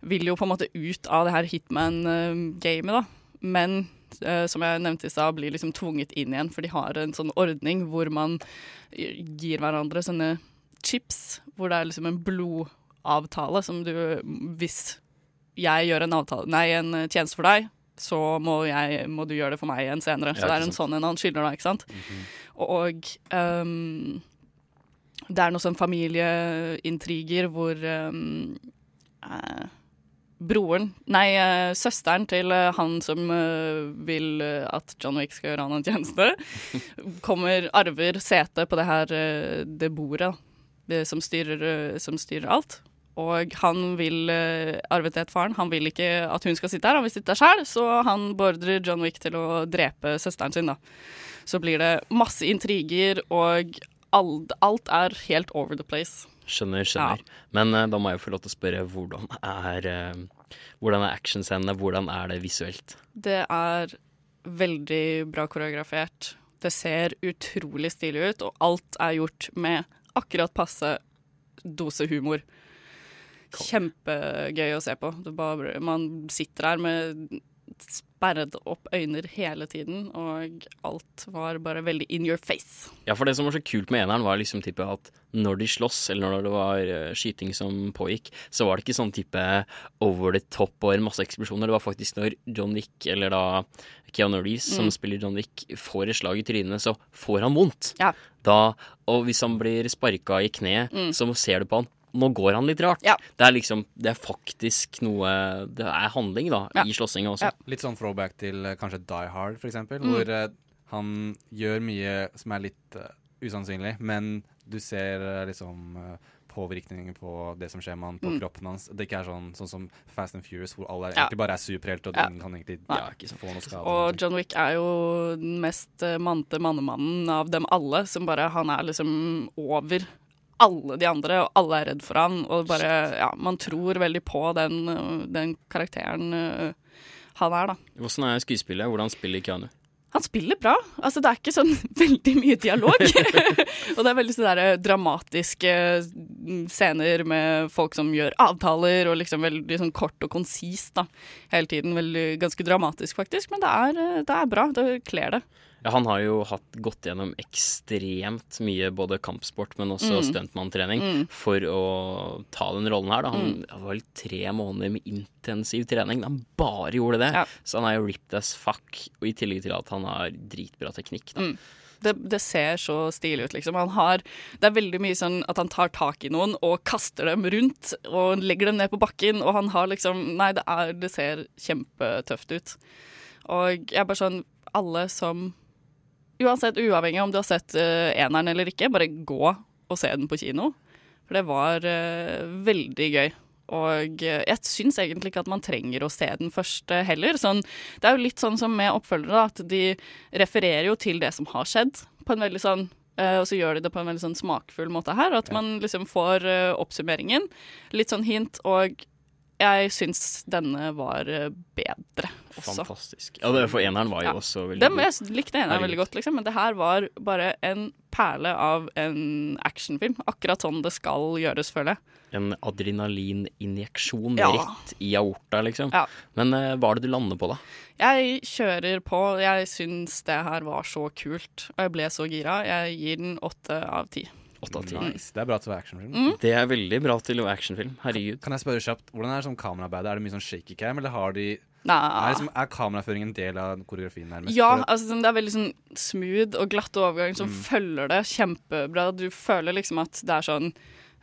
vil jo på en måte ut av det her Hitman-gamet, da. Men uh, som jeg nevnte i stad, blir liksom tvunget inn igjen, for de har en sånn ordning hvor man gir hverandre sånne chips, hvor det er liksom en blodavtale som du Hvis jeg gjør en avtale Nei, en tjeneste for deg, så må, jeg, må du gjøre det for meg igjen senere. Så Ja, det er en sånn en han skylder da, ikke sant. Og um, det er noen sånn familieintriger hvor um, eh, broren Nei, eh, søsteren til eh, han som eh, vil eh, at John Wick skal gjøre han en tjeneste, *laughs* kommer, arver setet på det her eh, det bordet det som styrer, eh, som styrer alt. Og han vil uh, arve faren. Han vil ikke at hun skal sitte der, han vil sitte der sjøl, så han beordrer John Wick til å drepe søsteren sin, da. Så blir det masse intriger, og alt, alt er helt over the place. Skjønner, skjønner. Men uh, da må jeg få lov til å spørre hvordan er, uh, hvordan er actionscenene, hvordan er det visuelt? Det er veldig bra koreografert. Det ser utrolig stilig ut, og alt er gjort med akkurat passe dose humor. Kjempegøy å se på. Det bare, man sitter her med sperret opp øyne hele tiden, og alt var bare veldig in your face. Ja, for det som var så kult med eneren, var liksom type at når de sloss, eller når det var eh, skyting som pågikk, så var det ikke sånn type over the top og masse eksplosjoner. Det var faktisk når John Wick, eller da Keanu Reeves, som Mm. spiller John Wick, får et slag i trynet, så får han vondt. Ja. Da, og hvis han blir sparka i kneet, Mm. så ser du på han. Nå går han litt rart. Ja. Det er liksom Det er faktisk noe Det er handling, da, Ja. i slåssinga også. Litt sånn throwback til eh, kanskje Die Hard, for eksempel, Mm. hvor uh, han gjør mye som er litt uh, usannsynlig, men du ser uh, liksom uh, påvirkningen på det som skjer med han på Mm. kroppen hans. Det ikke er sånn, sånn som Fast and Furious, hvor alle Ja. egentlig bare er superhelter, og Ja. ingen kan egentlig ja, ikke få noe skade. Og John Wick er jo den mest mante mannemannen av dem alle, som bare Han er liksom over alle de andre, og alle er redd for han, og bare Ja, man tror veldig på den, eh, den karakteren eh, han er, da. Hvordan er skuespillet? Hvordan spiller Keanu? Han spiller bra. Altså, det er ikke sånn *laughs* veldig mye dialog. *laughs* og det er veldig sånne der dramatiske scener med folk som gjør avtaler, og liksom veldig sånn kort og konsist da, hele tiden. Veldig, ganske dramatisk, faktisk, men det er, det er bra. Det kler det. Ja, han har jo hatt, gått gjennom ekstremt mye både kampsport, men også Mm. stuntmanntrening Mm. for å ta den rollen her. Da. Han Mm. var vel tre måneder med intensiv trening. Han bare gjorde det. Så han er jo ripped as fuck, og i tillegg til at han har dritbra teknikk. Da. Mm. Det, det ser så stilig ut, liksom. Han har, det er veldig mye sånn at han tar tak i noen og kaster dem rundt og legger dem ned på bakken, og han har liksom Nei, det, er, det ser kjempetøft ut. Og jeg er bare sånn Alle som Uansett, uavhengig om du har sett uh, eneren eller ikke, bare gå og se den på kino. For det var uh, veldig gøy. Og eh, jeg syns egentlig ikke at man trenger å se den første heller. Sånn, det er jo litt sånn som med oppfølgere, at de refererer jo til det som har skjedd, på en veldig sånn og så gjør de det på en veldig sånn smakfull måte her. At man liksom får oppsummeringen. Litt sånn hint. Og jeg syns denne var bedre også. Fantastisk. Ja, det, for eneren var jo Ja. også veldig Dem, god. jeg likte eneren veldig godt, liksom, men det her var bare en perle av en actionfilm. Akkurat sånn det skal gjøres, føler jeg. En adrenalininjeksjon Ja. rett i aorta, liksom. Ja. Men uh, hva er det du lander på, da? Jeg kjører på. Jeg syns det her var så kult, og jeg ble så gira. Jeg gir den åtte av ti. Nice. Det er bra til å være actionfilm. Mm. Det er veldig bra til å være actionfilm. Herregud. Kan jeg spørre kjapt, Hvordan er det sånn kameraarbeidet? Er det mye sånn shaky cam, eller har de. Er, liksom, er kameraføring en del av koreografien nærmest? Ja, altså sånn, det er veldig sånn smooth og glatt overgang som Mm. følger det kjempebra. Du føler liksom at det er sånn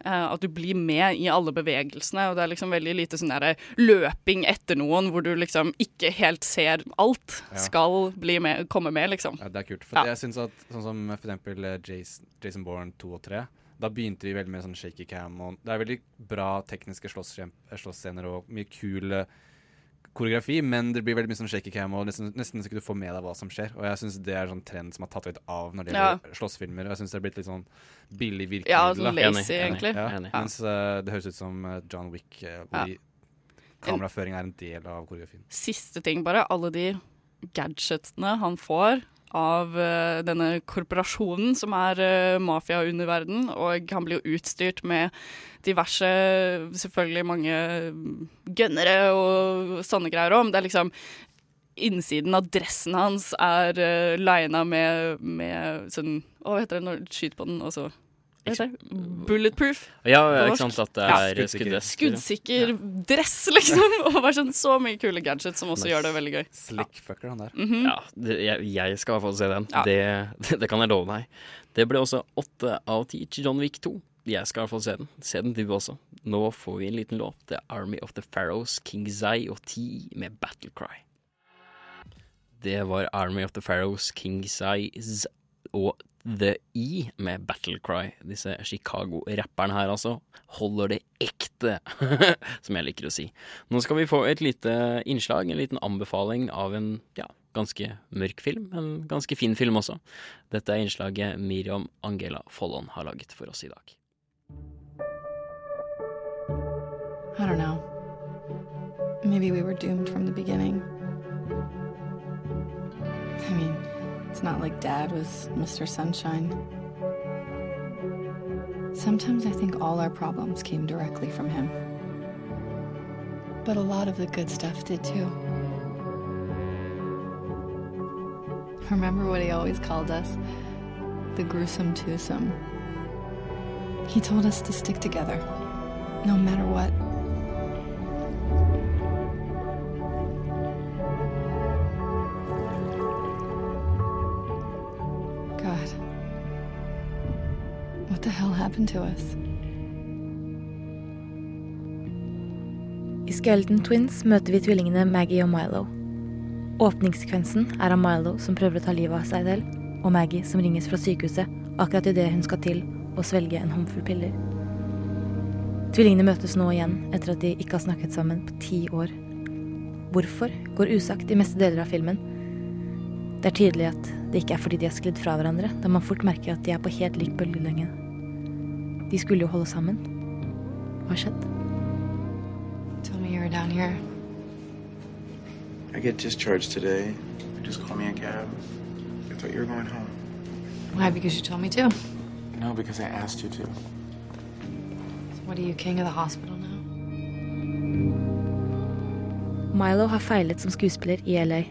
uh, at du blir med i alle bevegelsene, og det er liksom veldig lite sånn der løping etter noen hvor du liksom ikke helt ser alt. Ja. Skal bli med, komme med, liksom. Ja, det er kult. For Ja. jeg syns at sånn som for eksempel eh, Jason, Jason Bourne 2 og 3, da begynte vi veldig med sånn shaky cam. Og det er veldig bra tekniske slåssscener og mye kule eh, koreografi, men det blir veldig mye sånn shaky cam, og nesten, nesten så ikke du får med deg hva som skjer. Og jeg syns det er sånn trend som har tatt litt av når det Ja. gjelder slåssfilmer. Og jeg syns det er blitt litt sånn billig virkemiddel. Ja, sånn lazy, egentlig. Ja. Enig. Mens uh, det høres ut som eh, John Wick, uh, hvor Ja. kameraføring er en del av koreografien. Siste ting, bare. Alle de gadgetene han får av uh, denne korporasjonen som er uh, mafiaunderverden, og han blir jo utstyrt med diverse, selvfølgelig mange gønnere og sånne greier men det er liksom Innsiden av dressen hans er uh, lina med, med sånn Å, hva heter det når du skyter på den, og så? Bulletproof. Ja, ikke sant, at det er ja. Skuddsikker dress, *laughs* liksom. Og bare sånn så mye kule gadgets som også Nice. gjør det veldig gøy. Slickfucker, han der. Mhm. Ja, det, jeg, jeg skal i hvert fall se den. Ja. Det, det, det kan jeg love deg. Det ble også åtte av ti til John Wick 2. Jeg skal i hvert fall se den. Se den du også. Nå får vi en liten låt. Det er Army of the Pharaohs, King Zai og T med Battle Cry. Det var Army of the Pharaohs, King Zai og og The E med Battlecry. Disse Chicago-rapperne her, altså, holder det ekte, *laughs* som jeg liker å si. Nå skal vi få et lite innslag, en liten anbefaling av en ja, ganske mørk film, en ganske fin film også. Dette er innslaget Miriam Angela Follon har laget for oss i dag. I don't know. Maybe we were doomed from the beginning. I it's not like Dad was Mr. Sunshine. Sometimes I think all our problems came directly from him. But a lot of the good stuff did too. Remember what he always called us? The gruesome twosome. He told us to stick together, no matter what. Happened to us? I Skeleton Twins møter vi tvillingene Maggie og Milo. Åpningssekvensen er av Milo som prøver å ta livet av seg selv, og Maggie som ringes fra sykehuset akkurat idet hun skal til å svelge en håndfull piller. Tvillingene møtes nå igjen etter at de ikke har snakket sammen på ti år. Hvorfor går usagt i meste deler av filmen. Det er tydelig at det ikke er fordi de har sklidd fra hverandre, da man fort merker at de er på helt lik bølgelengde. De skulle jo holde sammen. Hva har skjedd? Told me you were down here. I get discharged today. Just call me a cab. I thought you were going home. Why? Because you told me to. No, because I asked you to. What are you, king of the hospital now? Milo har feilet som skuespiller i LA,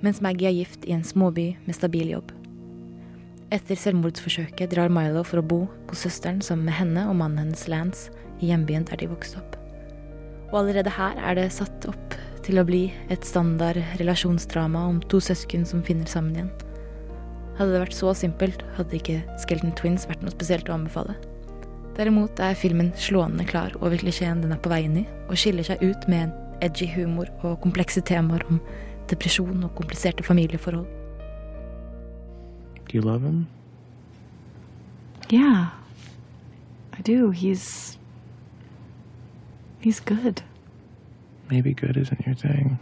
mens Maggie er gift i en småby med stabil jobb. Etter selvmordsforsøket drar Milo for å bo på søsteren sammen med henne og mannen hennes Lance i hjembyen der de vokste opp. Og allerede her er det satt opp til å bli et standard relasjonsdrama om to søsken som finner sammen igjen. Hadde det vært så simpelt, hadde ikke Skeleton Twins vært noe spesielt å anbefale. Derimot er filmen slående klar over klisjeen den er på vei inn i, og skiller seg ut med en edgy humor og komplekse temaer om depresjon og kompliserte familieforhold. Do you love him? Yeah. I do. He's. He's good. Maybe good isn't your thing.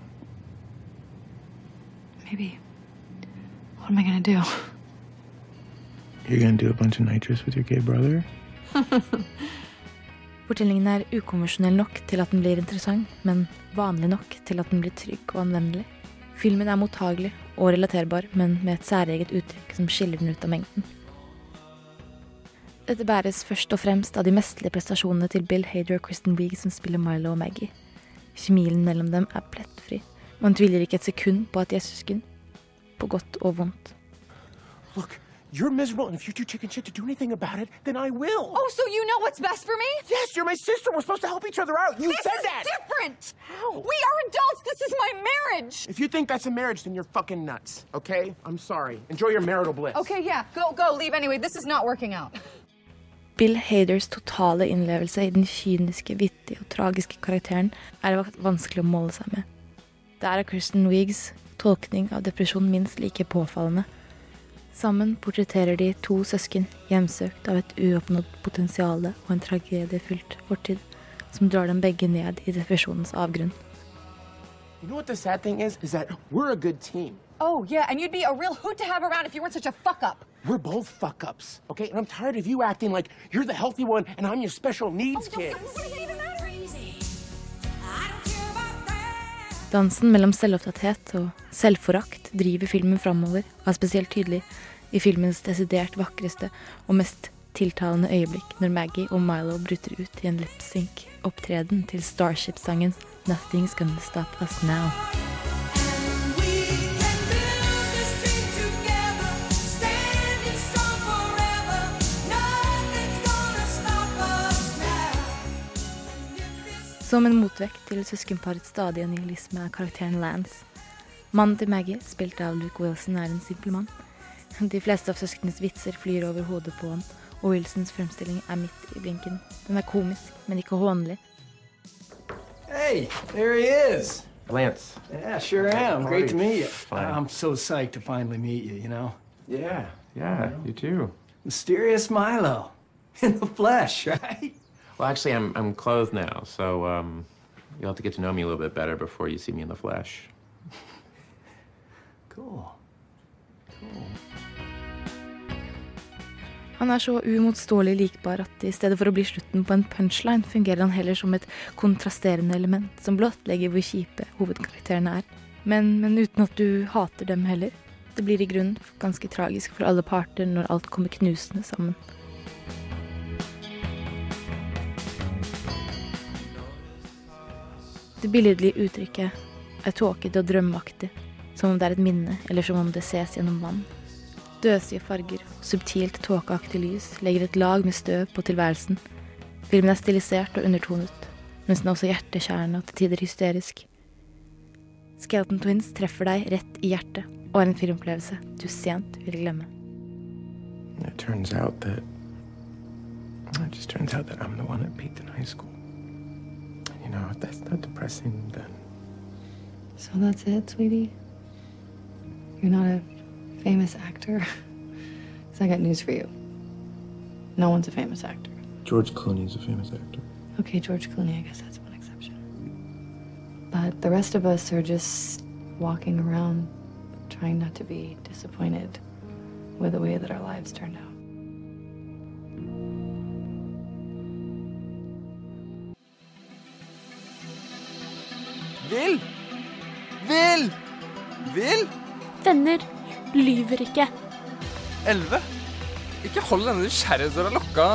Maybe. What am I gonna do? You're gonna do a bunch of nitrous with your gay brother? *laughs* Fortellingen er ukonvensjonell nok til at den blir interessant, men vanlig nok til at den blir trygg og anvendelig. Filmen er mottagelig og relaterbar, men med et særeget uttrykk som skiller den ut av mengden. Dette bæres først og fremst av de mesterlige prestasjonene til Bill Hader og Kristen Wiig som spiller Milo og Maggie. Kjemien mellom dem er plettfri. Man tviler ikke et sekund på at de er søsken. På godt og vondt. Look, you're miserable, and if you're too chicken shit to do anything about it, then I will. Oh, so you know what's best for me? Yes, you're my sister. We're supposed to help each other out. You this said is that. different. We are adults. This is my marriage. If you think that's a marriage, then you're fucking nuts. Okay? I'm sorry. Enjoy your marital bliss. Okay, yeah, go, go, leave anyway. This is not working out. Bill Haders totale innlevelse i den kyniske, vittige og tragiske karakteren er vanskelig å måle seg med. Der er Kristen Wiggs tolkning av depresjon minst like påfallende. Sammen portretterer de to søsken hjemsøkt av et uoppnådd potensial og en tragediefylt fortid som drar dem begge ned i depresjonens avgrunn. You know what the sad thing is? Is that we're a good team. Oh, yeah, and you'd be a real hoot to have around if you weren't such a fuck up. We're both fuck ups, okay? And I'm tired of you acting like you're the healthy one and I'm your special needs kid. Dansen mellom selvopptatthet og selvforakt driver filmen framover, og er spesielt tydelig i filmens desidert vakreste og mest tiltalende øyeblikk når Maggie og Milo bryter ut i en lipsync-opptreden til Starship-sangen 'Nothing's Gonna Stop Us Now'. Som en motvekt til søskenparets stadige nihilisme er karakteren Lance. Mannen til Maggie, spilt av Luke Wilson, er en simpel mann. De fleste av søskenes vitser flyr over hodet på ham, og Wilsons fremstilling er midt i blinken. Den er komisk, men ikke hånlig. Hey, there he is. Lance. Yeah, sure am. Great to you? meet you. Fine. I'm so psyched to finally meet you, you know? Yeah, yeah, you too. Mysterious Milo. *laughs* In the flesh, right? Well, actually, I'm I'm clothed now, so um, you'll have to get to know me a little bit better before you see me in the flesh. *laughs* Cool. Han er så uimotståelig likbar at i stedet for å bli slutten på en punchline, fungerer han heller som et kontrasterende element som blottlegger hvor kjipe hovedkarakterene er. Men, men uten at du hater dem heller. Det blir i grunnen ganske tragisk for alle parter når alt kommer knusende sammen. Det billedlige uttrykket er tåkete og drømmeaktig, som om det er et minne, eller som om det ses gjennom vann. Døsige farger og subtilt tåkeaktig lys legger et lag med støv på tilværelsen. Filmen er stilisert og undertonet, mens den er også hjertekjærende og til tider hysterisk. Skeleton Twins treffer deg rett i hjertet og er en filmopplevelse du sent vil glemme. It turns out that it just turns out that I'm the one that peaked in high school. You know, if that's not depressing, then So that's it, sweetie? You're not a famous actor? *laughs* Because I got news for you. No one's a famous actor. George Clooney's a famous actor. Okay, George Clooney, I guess that's one exception. But the rest of us are just walking around trying not to be disappointed with the way that our lives turned out. Vil! Vil! Vil! Venner lyver ikke. Elleve? Ikke hold denne nysgjerrighetsdøra lukka.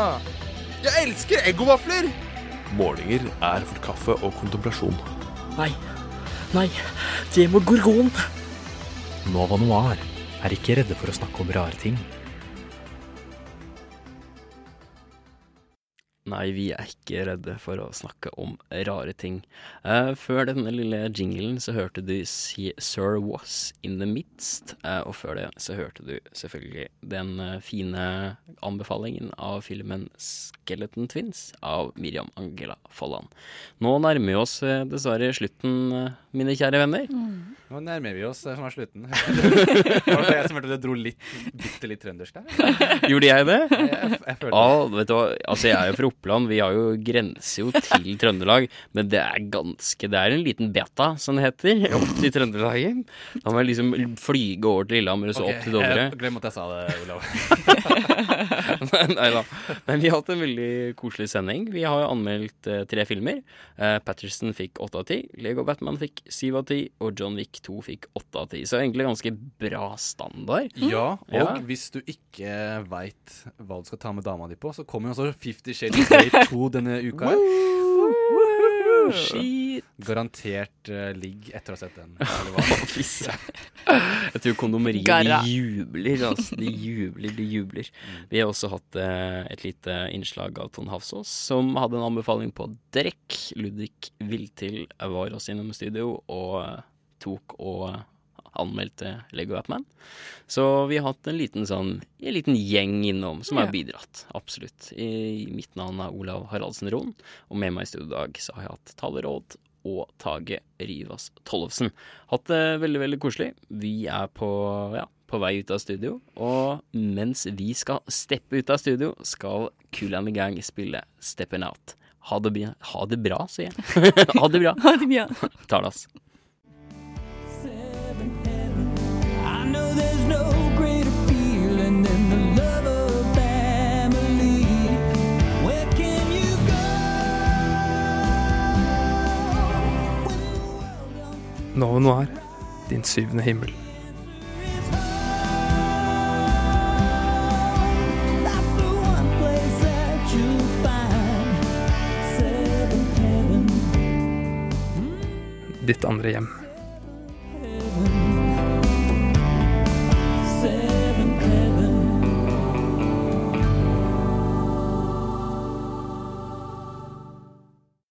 Jeg elsker eggovafler! Målinger er for kaffe og kontemplasjon. Nei. Nei, det må gorgon. Nova Noir er ikke redde for å snakke om rare ting. Nei, vi er ikke redde for å snakke om rare ting. Uh, før denne lille jinglen så hørte du Si- Sir Was In The Midst, uh, og før det så hørte du selvfølgelig den eh, fine anbefalingen av filmen Skeleton Twins av Miriam Angela Folland. Nå nærmer vi oss dessverre slutten, mine kjære venner. Nå nærmer vi oss det som er slutten. *laughs* Var det jeg som hørte du dro litt, bitte litt trøndersk der? Gjorde jeg det? Jeg, jeg, jeg følte Ja, vet du hva, altså jeg er jo fra Oppland, vi har jo grenser jo til *laughs* Trøndelag, men det er ganske, det er en liten beta, som det heter, *laughs* opp til Trøndelagen. Da må jeg liksom flyge over til Lillehammer og så okay, opp til Dovre. Glem at jeg sa det, Olav. *laughs* Nei da. Men vi har hatt en veldig koselig sending. Vi har jo anmeldt eh, tre filmer. Eh, Patterson fikk åtte av ti, Lego Batman fikk syv av ti, og John Wick 2 fikk åtte av ti. Så egentlig ganske bra standard. Ja, og Ja. hvis du ikke veit hva du skal ta med dama di på, så kommer jo også Fifty Shades Grey 2 denne uka. Shit. Garantert uh, ligg etter å ha sett den. *laughs* Jeg tror kondomeriet de jubler, altså. De jubler, de jubler. Vi har også hatt uh, et lite innslag av Ton Hafsås, som hadde en anbefaling på Drekk. Ludvig Viltil var også innom studio og uh, tok og anmeldte Lego Batman. Så vi har hatt en liten sånn En liten gjeng innom som har bidratt. Absolutt. I, mitt navn er Olav Haraldsen Roen, og med meg i studio i dag så har jeg hatt taleråd og Tage Rivas Tollefsen. Hatt det veldig, veldig koselig. Vi er på, ja, på vei ut av studio, og mens vi skal steppe ut av studio, skal Cool and the Gang spille Steppin' Out. Ha det, ha det bra, sier jeg. *laughs* ha det bra. Ha det bra. Talas. Nova Noir, din syvende himmel. Ditt andre hjem.